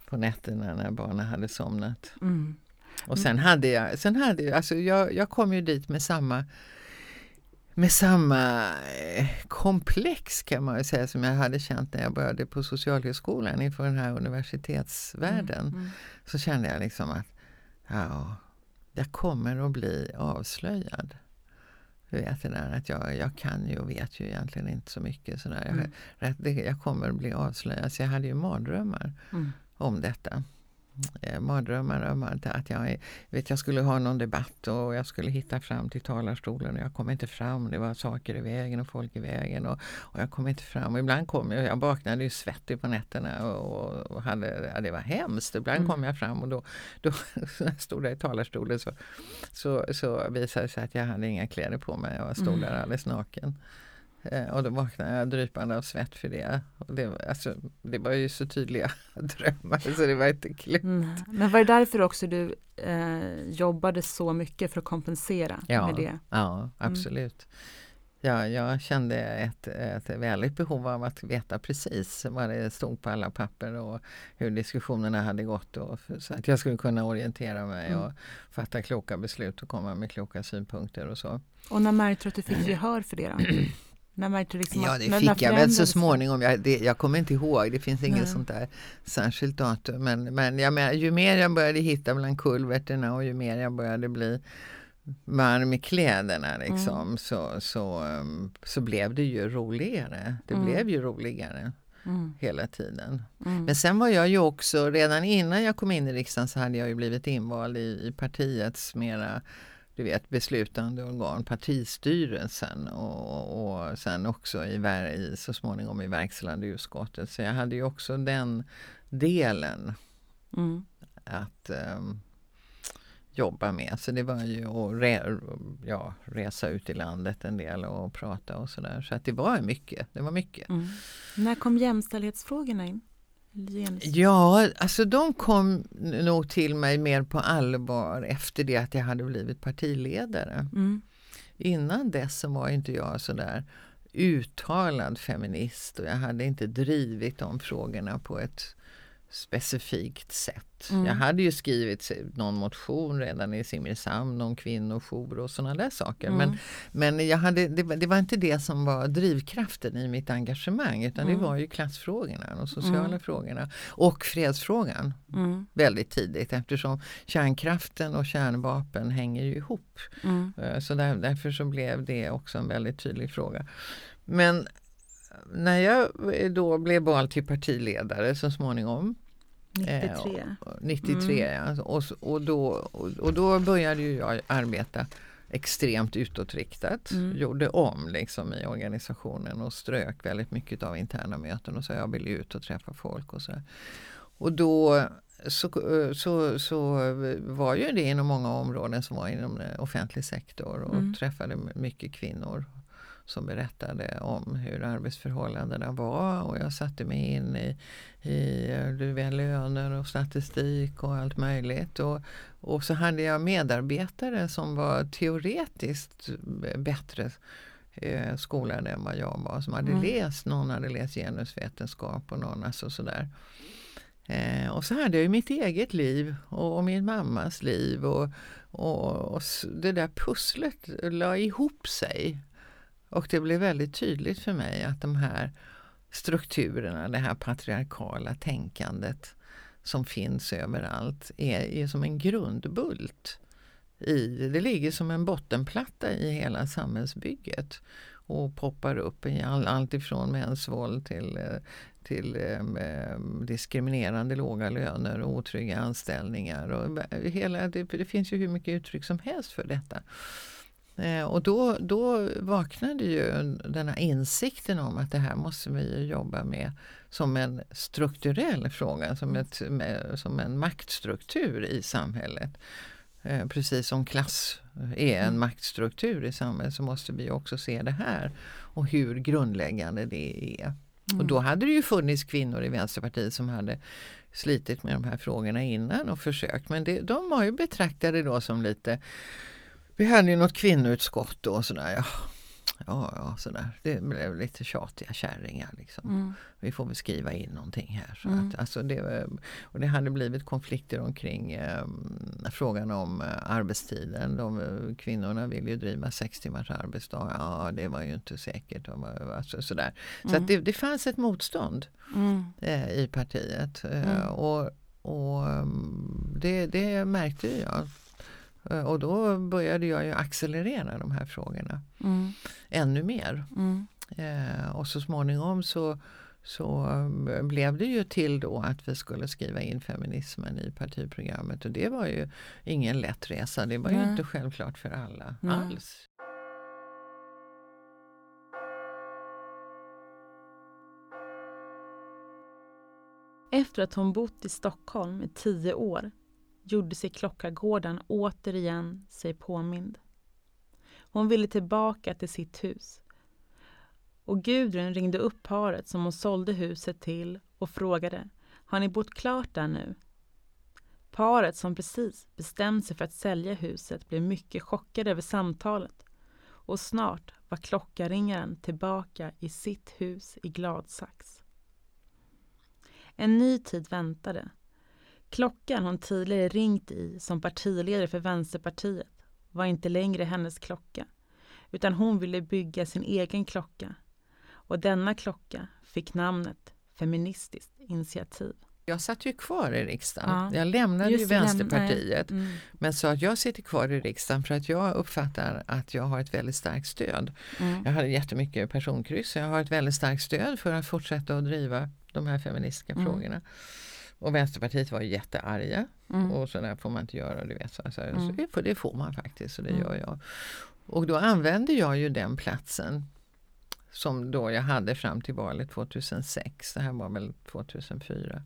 på nätterna när barnen hade somnat. Mm. Och sen hade jag, sen hade jag, alltså jag, jag kom ju dit med samma med samma eh, komplex kan man säga som jag hade känt när jag började på Socialhögskolan inför den här universitetsvärlden. Mm, mm. Så kände jag liksom att ja, jag kommer att bli avslöjad. Du vet det där att jag, jag kan ju och vet ju egentligen inte så mycket. Sådär. Jag, mm. jag kommer att bli avslöjad. Så jag hade ju mardrömmar mm. om detta eh, mardrömmar om att jag, vet, jag skulle ha någon debatt och jag skulle hitta fram till talarstolen och jag kom inte fram. Det var saker i vägen och folk i vägen och, och jag kom inte fram. Och ibland kom jag, jag vaknade ju svettig på nätterna och, och hade, ja, det var hemskt. Ibland mm. kom jag fram och då, då jag stod där i talarstolen så, så, så visade det sig att jag hade inga kläder på mig och stod mm. där alldeles naken. Eh, och då vaknade jag drypande av svett för det. Och det, alltså, det var ju så tydliga drömmar så det var inte klokt. Mm. Men var det därför också du eh, jobbade så mycket för att kompensera ja, med det? Ja, mm. absolut. Mm. Ja, jag kände ett, ett väldigt behov av att veta precis vad det stod på alla papper och hur diskussionerna hade gått och så att jag skulle kunna orientera mig mm. och fatta kloka beslut och komma med kloka synpunkter och så. Och när märkte du att du fick gehör för det? Då? När man liksom ja, det fick jag väl så småningom. Jag, det, jag kommer inte ihåg, det finns inget sånt där särskilt datum. Men, men jag menar, ju mer jag började hitta bland kulverterna och ju mer jag började bli varm i kläderna liksom, mm. så, så, um, så blev det ju roligare. Det mm. blev ju roligare. Mm. hela tiden. Mm. Men sen var jag ju också, redan innan jag kom in i riksdagen så hade jag ju blivit invald i, i partiets mera du vet, beslutande organ, partistyrelsen och, och sen också i, i, så småningom i verkställande utskottet. Så jag hade ju också den delen mm. att um, jobba med. Så det var ju att re, ja, resa ut i landet en del och prata och sådär. Så att det var mycket. Det var mycket. Mm. När kom jämställdhetsfrågorna in? Ja, alltså de kom nog till mig mer på allvar efter det att jag hade blivit partiledare. Mm. Innan dess så var inte jag sådär uttalad feminist och jag hade inte drivit de frågorna på ett specifikt sätt. Mm. Jag hade ju skrivit någon motion redan i Simrishamn om kvinnojour och sådana där saker. Mm. Men, men jag hade, det, det, var inte det som var drivkraften i mitt engagemang utan mm. det var ju klassfrågorna, de sociala mm. frågorna och fredsfrågan mm. väldigt tidigt eftersom kärnkraften och kärnvapen hänger ju ihop. Mm. Eh, så där, därför så blev det också en väldigt tydlig fråga. Men när jag då blev vald till partiledare så småningom 93. Eh, 93 mm. ja. och, och, då, och, och, då började jag arbeta extremt utåtriktat. Mm. Gjorde om liksom i organisationen och strök väldigt mycket av interna möten och så jag ville ut och träffa folk och så. Och då så, så, så var ju det inom många områden som var inom offentlig sektor och mm. träffade mycket kvinnor som berättade om hur arbetsförhållandena var och jag satte mig in i, i du vet, löner och statistik och allt möjligt. Och, och så hade jag medarbetare som var teoretiskt bättre eh, skolade än vad jag var. Som hade mm. läst, någon hade läst genusvetenskap och någon alltså sådär. Eh, och så hade jag ju mitt eget liv och, och min mammas liv och, och, och, det där pusslet la ihop sig. Och det blev väldigt tydligt för mig att de här strukturerna, det här patriarkala tänkandet som finns överallt är, är som en grundbult. I, det ligger som en bottenplatta i hela samhällsbygget och poppar upp i all, allt ifrån mäns våld till, eh, till eh, diskriminerande låga löner och otrygga anställningar. Och hela, det, det finns ju hur mycket uttryck som helst för detta. Eh, och då, då vaknade ju den här insikten om att det här måste vi jobba med som en strukturell fråga, som, ett, som en maktstruktur i samhället. Eh, precis som klass är en mm. maktstruktur i samhället så måste vi också se det här och hur grundläggande det är. Mm. Och då hade det ju funnits kvinnor i Vänsterpartiet som hade slitit med de här frågorna innan och försökt men det, de var ju betraktade då som lite vi hade ju något kvinnoutskott då och sådär. Ja. ja, ja sådär. Det blev lite tjatiga kärringar liksom. Mm. Vi får väl skriva in någonting här. Så Mm. att, alltså det, och det hade blivit konflikter omkring eh, frågan om eh, arbetstiden. De, eh, kvinnorna vill ju driva sex timmars arbetsdag. Ja, det var ju inte säkert. De var, alltså, sådär. Så Mm. att det, det fanns ett motstånd Mm. eh, i partiet. Eh, Mm. och och mm, det, det märkte jag. Eh, Och då började jag ju accelerera de här frågorna Mm. ännu mer. Mm. Eh, och så småningom så, så eh, blev det ju till då att vi skulle skriva in feminismen i partiprogrammet. Och det var ju ingen lätt resa. Det var ju Nej. inte självklart för alla Nej. alls. Efter att hon bott i Stockholm i tio år gjorde sig Klockargården återigen sig påmind. Hon ville tillbaka till sitt hus. Och Gudrun ringde upp paret som hon sålde huset till och frågade Har ni bott klart där nu? Paret som precis bestämt sig för att sälja huset blev mycket chockade över samtalet och snart var klockaringaren tillbaka i sitt hus i Gladsax. En ny tid väntade. Klockan hon tidigare ringt i som partiledare för Vänsterpartiet var inte längre hennes klocka, utan hon ville bygga sin egen klocka. Och denna klocka fick namnet Feministiskt initiativ. Jag satt ju kvar i riksdagen. Ja. Jag lämnade ju Just läm- Vänsterpartiet. Mm. Men sa att jag sitter kvar i riksdagen för att jag uppfattar att jag har ett väldigt starkt stöd. Mm. Jag hade jättemycket personkryss. Jag har ett väldigt starkt stöd för att fortsätta att driva de här feministiska Mm. frågorna. Och Vänsterpartiet var jättearga. Mm. Och så där får man inte göra. Du vet, så, så, Mm. så det, får, det får man faktiskt och det Mm. gör jag. Och då använde jag ju den platsen som då jag hade fram till valet 2006, det här var väl 2004,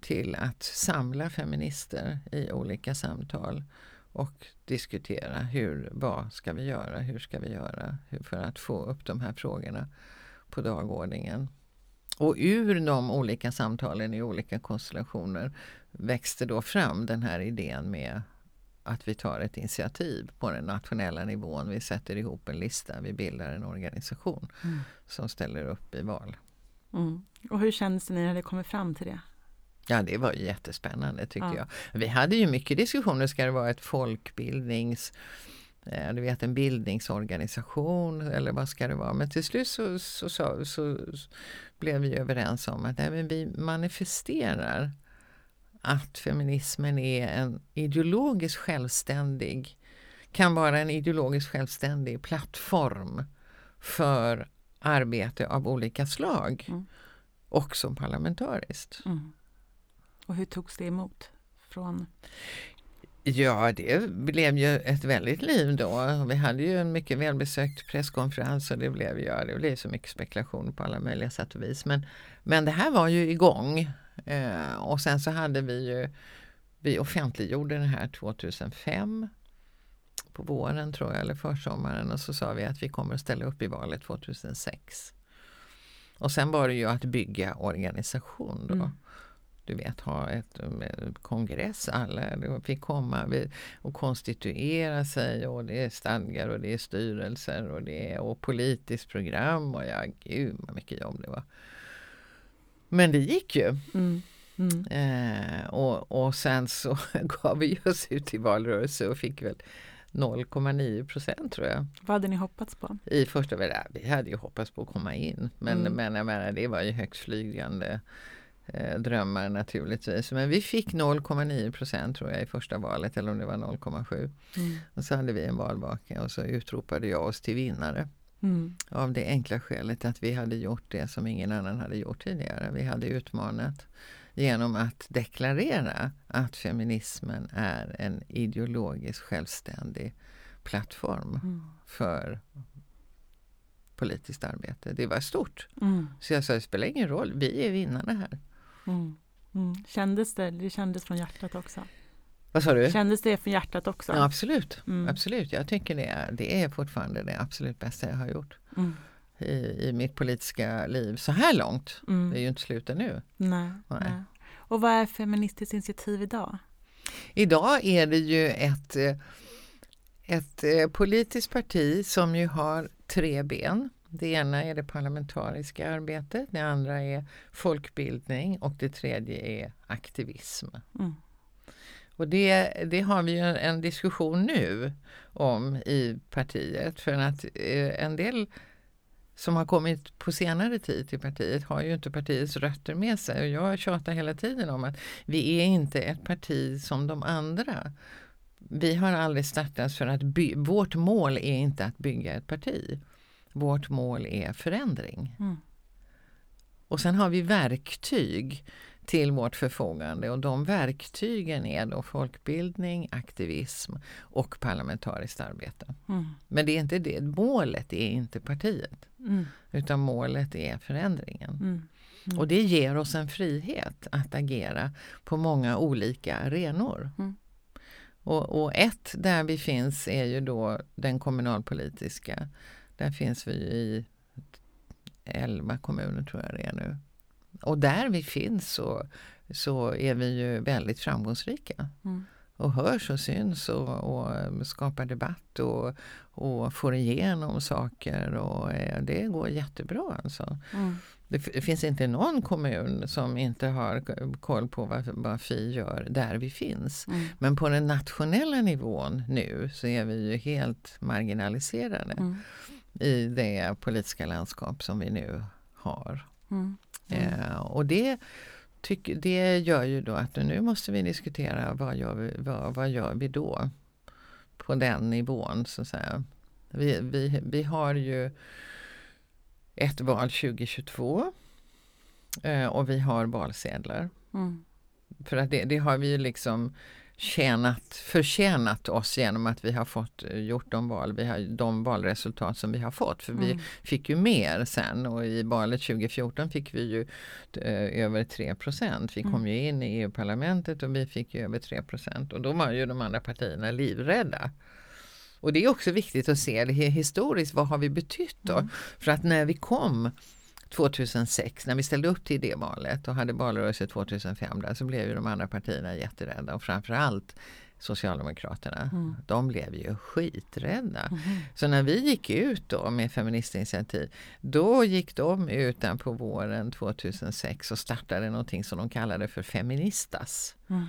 till att samla feminister i olika samtal och diskutera hur, vad ska vi göra, hur ska vi göra för att få upp de här frågorna på dagordningen. Och ur de olika samtalen i olika konstellationer växte då fram den här idén med att vi tar ett initiativ på den nationella nivån. Vi sätter ihop en lista, vi bildar en organisation Mm. som ställer upp i val. Mm. Och hur kändes det när det kommer fram till det? Ja, det var jättespännande tyckte Ja. jag. Vi hade ju mycket diskussioner, ska det vara ett folkbildnings du vet en bildningsorganisation eller vad ska det vara? Men till slut så, så, så, så, blev vi överens om att nej, vi manifesterar att feminismen är en ideologiskt självständig kan vara en ideologiskt självständig plattform för arbete av olika slag. Mm. Också parlamentariskt. Mm. Och hur togs det emot? Från... Ja, det blev ju ett väldigt liv då. Vi hade ju en mycket välbesökt presskonferens och det blev, ja, det blev så mycket spekulation på alla möjliga sätt och vis. Men, men det här var ju igång. Eh, och sen så hade vi ju, vi offentliggjorde den här 2005 på våren tror jag, eller försommaren och så sa vi att vi kommer att ställa upp i valet 2006. Och sen var det ju att bygga organisation då. Mm. Du vet, ha ett eh, kongress, alla fick komma och konstituera sig och det är stadgar och det är styrelser och det är och politiskt program och ja, gud vad mycket jobb det var. Men det gick ju. Mm. Mm. Eh, och, och sen så gav vi oss ut i valrörelse och fick väl 0,9 procent tror jag. Vad hade ni hoppats på? I första vi hade ju hoppats på att komma in. Men, Mm. men jag menar, det var ju högstflygande eh, drömmar naturligtvis. Men vi fick 0,9 procent tror jag i första valet eller om det var 0,7. Mm. Och så hade vi en valvaka och så utropade jag oss till vinnare. Mm. Av det enkla skälet att vi hade gjort det som ingen annan hade gjort tidigare. Vi hade utmanat genom att deklarera att feminismen är en ideologiskt självständig plattform Mm. för politiskt arbete. Det var stort. Mm. Så jag sa, det spelar ingen roll, vi är vinnarna här. Mm. Mm. Kändes det? Det kändes från hjärtat också? Vad sa du? Kändes det från hjärtat också? Ja, absolut. Mm. absolut. Jag tycker det är, det är fortfarande det absolut bästa jag har gjort Mm. i, i mitt politiska liv så här långt. Mm. Det är ju inte slut ännu. Nej. Nej. Nej. Och vad är Feministiskt initiativ idag? Idag är det ju ett, eh, ett eh, politiskt parti som ju har tre ben. Det ena är det parlamentariska arbetet, det andra är folkbildning och det tredje är aktivism. Mm. Och det, det har vi en, en, diskussion nu om i partiet för att eh, en del som har kommit på senare tid till partiet har ju inte partiets rötter med sig. Och jag tjatar hela tiden om att vi är inte ett parti som de andra. Vi har aldrig startats för att vårt mål är inte att bygga ett parti. Vårt mål är förändring. Mm. Och sen har vi verktyg till vårt förfogande och de verktygen är då folkbildning, aktivism och parlamentariskt arbete. Mm. Men det är inte det, målet är inte partiet mm. utan målet är förändringen. Mm. mm. Och det ger oss en frihet att agera på många olika arenor. Mm. Och, och, ett där vi finns är ju då den kommunalpolitiska. Där finns vi i elva kommuner tror jag det är nu. Och där vi finns så, så är vi ju väldigt framgångsrika. Mm. Och hörs och syns och, och skapar debatt och, och får igenom saker. Och eh, det går jättebra alltså. Mm. Det finns inte någon kommun som inte har koll på vad, vad Fi gör där vi finns. Mm. Men på den nationella nivån nu så är vi ju helt marginaliserade mm. I det politiska landskap som vi nu har. Mm. Mm. Eh, och det, tyck, det gör ju då att nu måste vi diskutera vad gör vi, vad, vad gör vi då? På den nivån så att säga. Vi, vi, vi har ju ett val 2022 eh, och vi har valsedlar. Mm. För att det, det, har vi ju liksom tjänat, förtjänat oss genom att vi har fått eh, gjort de val, vi har, de valresultat som vi har fått. För mm. vi fick ju mer sen och i valet 2014 fick vi ju eh, över 3 Vi mm. kom ju in i EU-parlamentet och vi fick ju över 3 och då var ju de andra partierna livrädda. Och det är också viktigt att se det historiskt, vad har vi betytt då? Mm. För att när vi kom 2006 när vi ställde upp till det valet och hade valrörelse 2005 där så blev ju de andra partierna jätterädda och framförallt Socialdemokraterna. Mm. De blev ju skiträdda. Mm. Så när vi gick ut då med Feministinitiativ då gick de ut där på våren 2006 och startade någonting som de kallade för Feministas. Mm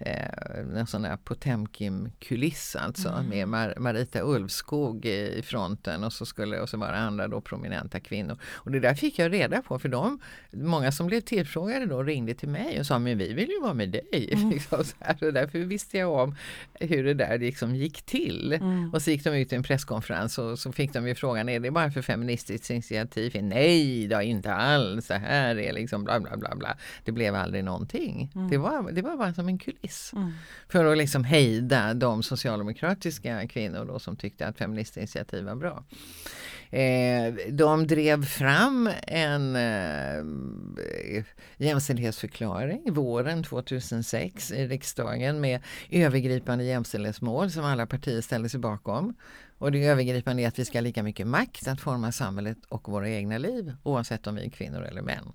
en sån där Potemkin-kuliss alltså mm. med Mar Marita Ulvskog i fronten och så skulle och så var det andra då prominenta kvinnor. Och det där fick jag reda på för de, många som blev tillfrågade då ringde till mig och sa men vi vill ju vara med dig. Mm. Liksom så här. Och därför visste jag om hur det där liksom gick till. Mm. Och så gick de ut i en presskonferens och så fick de ju frågan, är det bara för Feministiskt initiativ? Nej, då inte alls. Så här är liksom bla bla bla bla. Det blev aldrig någonting. Mm. Det, var, det var bara som en kuliss kuliss. Mm. För att liksom hejda de socialdemokratiska kvinnor då som tyckte att Feministinitiativ var bra. Eh, de drev fram en eh, jämställdhetsförklaring våren 2006 i riksdagen med övergripande jämställdhetsmål som alla partier ställde sig bakom. Och det övergripande är att vi ska ha lika mycket makt att forma samhället och våra egna liv oavsett om vi är kvinnor eller män.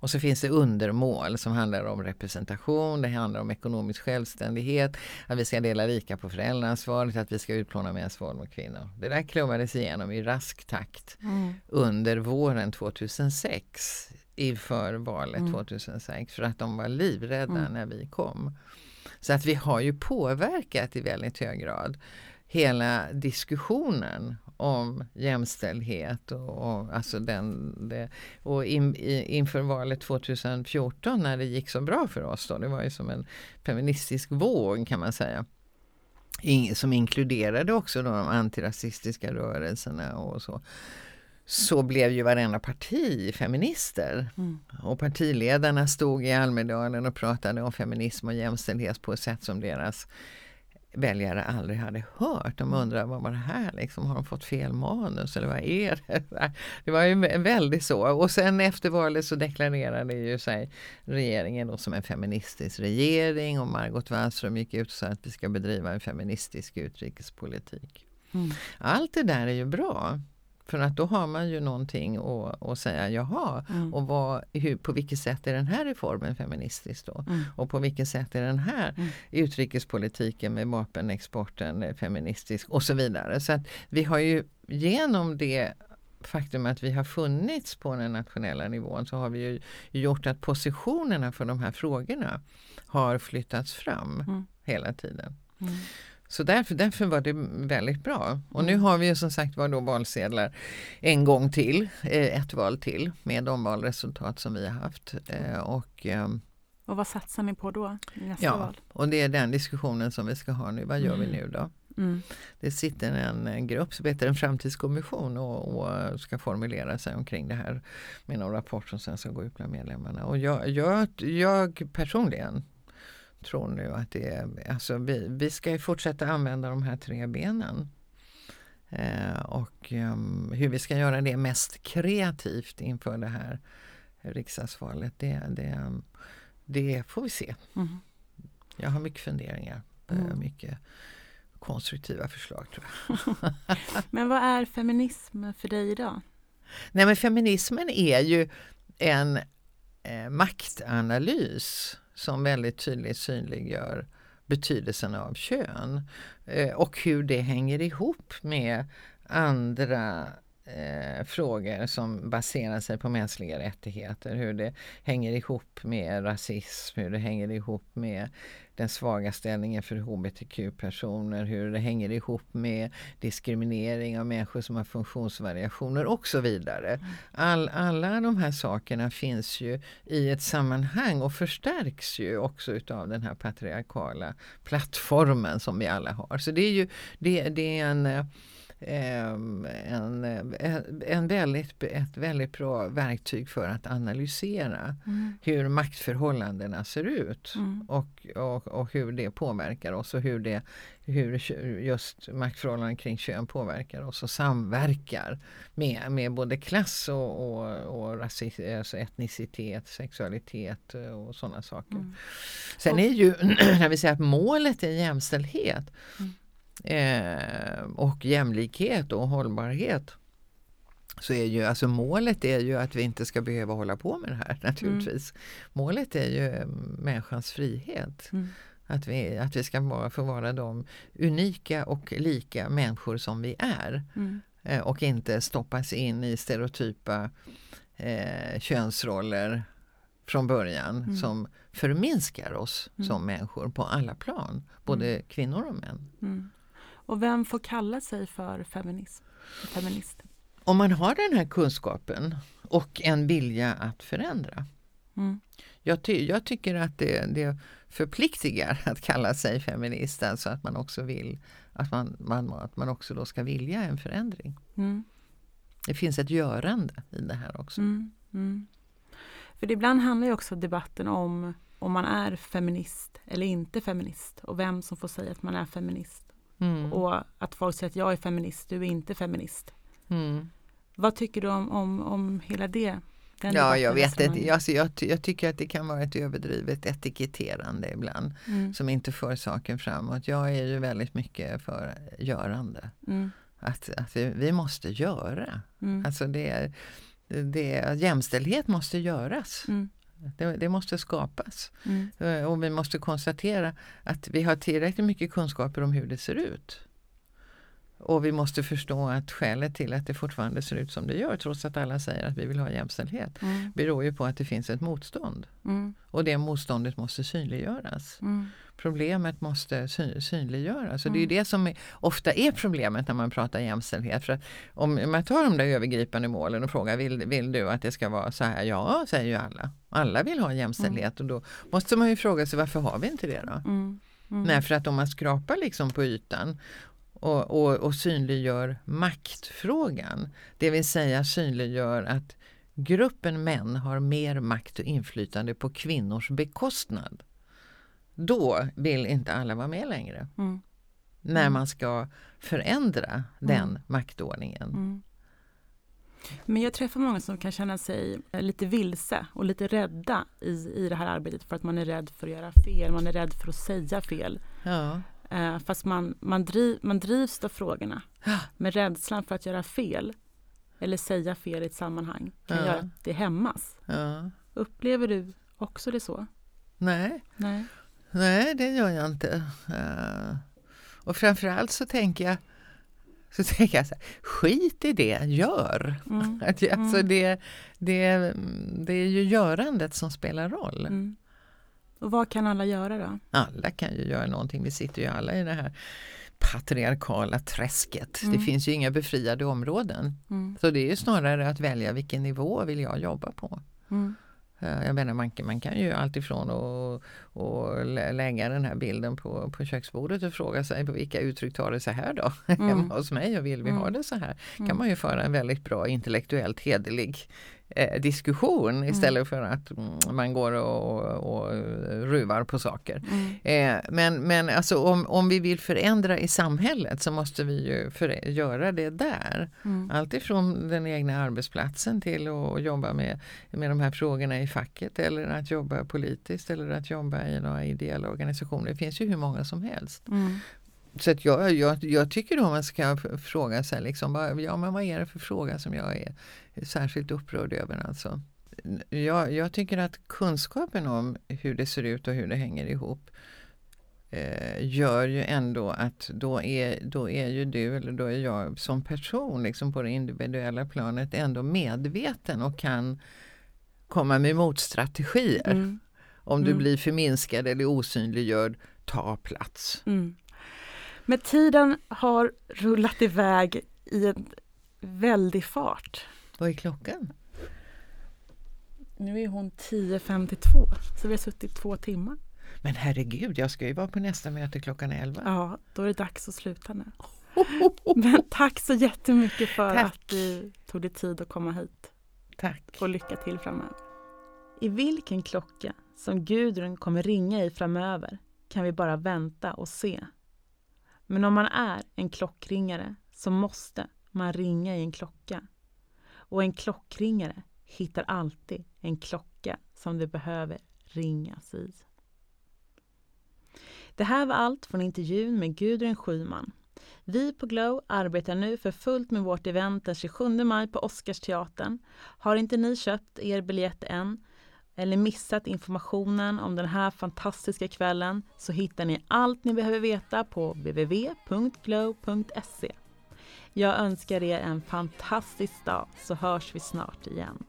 Och så finns det undermål som handlar om representation, det handlar om ekonomisk självständighet, att vi ska dela lika på föräldraansvaret, att vi ska utplåna mäns våld mot kvinnor. Det där klubbades igenom i rask takt mm. under våren 2006 inför valet mm. 2006 för att de var livrädda mm. när vi kom. Så att vi har ju påverkat i väldigt hög grad hela diskussionen om jämställdhet och, och, alltså den, det, och in, i, inför valet 2014 när det gick så bra för oss då, det var ju som en feministisk våg kan man säga. In, som inkluderade också de antirasistiska rörelserna och så så blev ju varenda parti feminister. Mm. Och partiledarna stod i Almedalen och pratade om feminism och jämställdhet på ett sätt som deras väljare aldrig hade hört. De mm. undrar vad var det här liksom? Har de fått fel manus eller vad är det? Det var ju väldigt så. Och sen efter valet så deklarerade ju sig regeringen då som en feministisk regering och Margot Wallström gick ut och sa att vi ska bedriva en feministisk utrikespolitik. Mm. Allt det där är ju bra. För att då har man ju någonting att, att säga jaha Mm. och vad, hur, på vilket sätt är den här reformen feministisk då? Mm. Och på vilket sätt är den här Mm. utrikespolitiken med vapenexporten feministisk och så vidare. Så att vi har ju genom det faktum att vi har funnits på den nationella nivån så har vi ju gjort att positionerna för de här frågorna har flyttats fram Mm. hela tiden. Mm. Så därför, därför var det väldigt bra. Och nu Mm. har vi ju som sagt var då valsedlar en gång till, eh, ett val till med de valresultat som vi har haft. Eh, och, ehm, Och vad satsar ni på då nästa ja, val? och det är den diskussionen som vi ska ha nu. Vad gör vi Mm. nu då? Mm. Det sitter en, en grupp som heter en framtidskommission och, och ska formulera sig omkring det här med någon rapport som sen ska gå ut bland medlemmarna. Och jag, jag, jag personligen tror nu att det är, alltså vi, vi ska ju fortsätta använda de här tre benen. Eh, och ehm, hur vi ska göra det mest kreativt inför det här riksdagsvalet, det, det, det får vi se. Mm. Jag har mycket funderingar, eh, Mm. mycket konstruktiva förslag tror jag. Men vad är feminism för dig idag? Nej men feminismen är ju en eh, maktanalys som väldigt tydligt synliggör betydelsen av kön eh, och hur det hänger ihop med andra eh, frågor som baserar sig på mänskliga rättigheter. Hur det hänger ihop med rasism, hur det hänger ihop med den svaga ställningen för hbtq-personer, hur det hänger ihop med diskriminering av människor som har funktionsvariationer och så vidare. All, alla de här sakerna finns ju i ett sammanhang och förstärks ju också utav den här patriarkala plattformen som vi alla har. Så det är ju det, det är en eh, en, eh, en väldigt, ett väldigt bra verktyg för att analysera Mm. hur maktförhållandena ser ut Mm. och, och, och hur det påverkar oss och hur, det, hur just maktförhållanden kring kön påverkar oss och samverkar med, med både klass och, och, och rasism, alltså etnicitet, sexualitet eh, och sådana saker. Mm. Sen är ju, när vi säger att målet är jämställdhet Mm. Eh, och jämlikhet och hållbarhet så är ju alltså målet är ju att vi inte ska behöva hålla på med det här naturligtvis. Målet är ju människans frihet. Mm. Att vi, att vi ska vara, få vara de unika och lika människor som vi är. Mm. Eh, och inte stoppas in i stereotypa eh, könsroller från början Mm. som förminskar oss Mm. som människor på alla plan, både kvinnor och män. Och vem får kalla sig för feminism? feminist? Om man har den här kunskapen och en vilja att förändra. Mm. Jag, ty jag tycker att det, det förpliktigar att kalla sig feminist, alltså att man också vill att man, man, att man också då ska vilja en förändring. Mm. Det finns ett görande i det här också. Mm. Mm. För ibland handlar också debatten om om man är feminist eller inte feminist och vem som får säga att man är feminist. Mm. Och att folk säger att jag är feminist, du är inte feminist. Mm. Vad tycker du om, om, om hela det? Den Ja, jag vet inte. Alltså, jag, jag tycker att det kan vara ett överdrivet etiketterande ibland Mm. som inte för saken framåt. Jag är ju väldigt mycket för görande. Mm. Att, att vi, vi måste göra. Mm. Alltså det, det, jämställdhet måste göras. Mm. Det, det måste skapas. Mm. Eh, Och vi måste konstatera att vi har tillräckligt mycket kunskaper om hur det ser ut. Och vi måste förstå att skälet till att det fortfarande ser ut som det gör, trots att alla säger att vi vill ha jämställdhet, Mm. beror ju på att det finns ett motstånd. Mm. Och det motståndet måste synliggöras. Mm. Problemet måste sy- synliggöras. Och det är Mm. det som är, ofta är problemet när man pratar jämställdhet. För att om man tar de där övergripande målen och frågar vill, vill du att det ska vara så här? Ja, säger ju alla. Alla vill ha jämställdhet och då måste man ju fråga sig varför har vi inte det då? Mm. Mm. Nej, för att om man skrapar liksom på ytan och, och, och synliggör maktfrågan, det vill säga synliggör att gruppen män har mer makt och inflytande på kvinnors bekostnad. Då vill inte alla vara med längre. Mm. När Mm. man ska förändra den Mm. maktordningen. Mm. Men jag träffar många som kan känna sig eh, lite vilse och lite rädda i, i det här arbetet för att man är rädd för att göra fel, man är rädd för att säga fel. Ja. Eh, fast man, man, driv, man drivs av frågorna. Men rädslan för att göra fel eller säga fel i ett sammanhang kan Ja. göra att det hämmas. Ja. Upplever du också det så? Nej, Nej. nej, det gör jag inte. Eh, och framförallt så tänker jag så tänker jag så här, skit i det, gör! Mm. Alltså Mm. det, det, det är ju görandet som spelar roll. Mm. Och vad kan alla göra då? Alla kan ju göra någonting, vi sitter ju alla i det här patriarkala träsket. Mm. Det finns ju inga befriade områden. Mm. Så det är ju snarare att välja vilken nivå vill jag jobba på. Mm. Eh, Jag menar man, kan- man kan ju alltifrån att och lägga den här bilden på, på köksbordet och fråga sig på vilka uttryck tar det så här då? Mm. Hemma hos mig och vill vi ha Mm. det så här? Mm. kan man ju föra en väldigt bra intellektuellt hederlig eh, diskussion istället för att mm, man går och, och, och ruvar på saker. Mm. Eh, men men alltså, om, om vi vill förändra i samhället så måste vi ju för, göra det där. Mm. Alltifrån den egna arbetsplatsen till att jobba med, med de här frågorna i facket eller att jobba politiskt eller att jobba i några ideella organisationer. Det finns ju hur många som helst. Mm. Så att jag, jag, jag tycker då man ska fråga sig liksom, ja, men vad är det för fråga som jag är särskilt upprörd över. Alltså. Jag, jag tycker att kunskapen om hur det ser ut och hur det hänger ihop eh, gör ju ändå att då är, då är ju du eller då är jag som person liksom på det individuella planet ändå medveten och kan komma med motstrategier. Mm. Om du Mm. blir förminskad eller osynliggjord, ta plats. Mm. Men tiden har rullat iväg i en väldig fart. Vad är klockan? Nu är hon 10.52, så vi har suttit två timmar. Men herregud, jag ska ju vara på nästa möte klockan 11. Ja, då är det dags att sluta nu. Men tack så jättemycket för Tack. att du tog dig tid att komma hit Tack. och lycka till framöver. I vilken klocka som Gudrun kommer ringa i framöver kan vi bara vänta och se. Men om man är en klockringare så måste man ringa i en klocka. Och en klockringare hittar alltid en klocka som det behöver ringas i. Det här var allt från intervjun med Gudrun Schyman. Vi på Glow arbetar nu för fullt med vårt event den 27 maj på Oscarsteatern. Har inte ni köpt er biljett än eller missat informationen om den här fantastiska kvällen så hittar ni allt ni behöver veta på www.glow.se. Jag önskar er en fantastisk dag så hörs vi snart igen.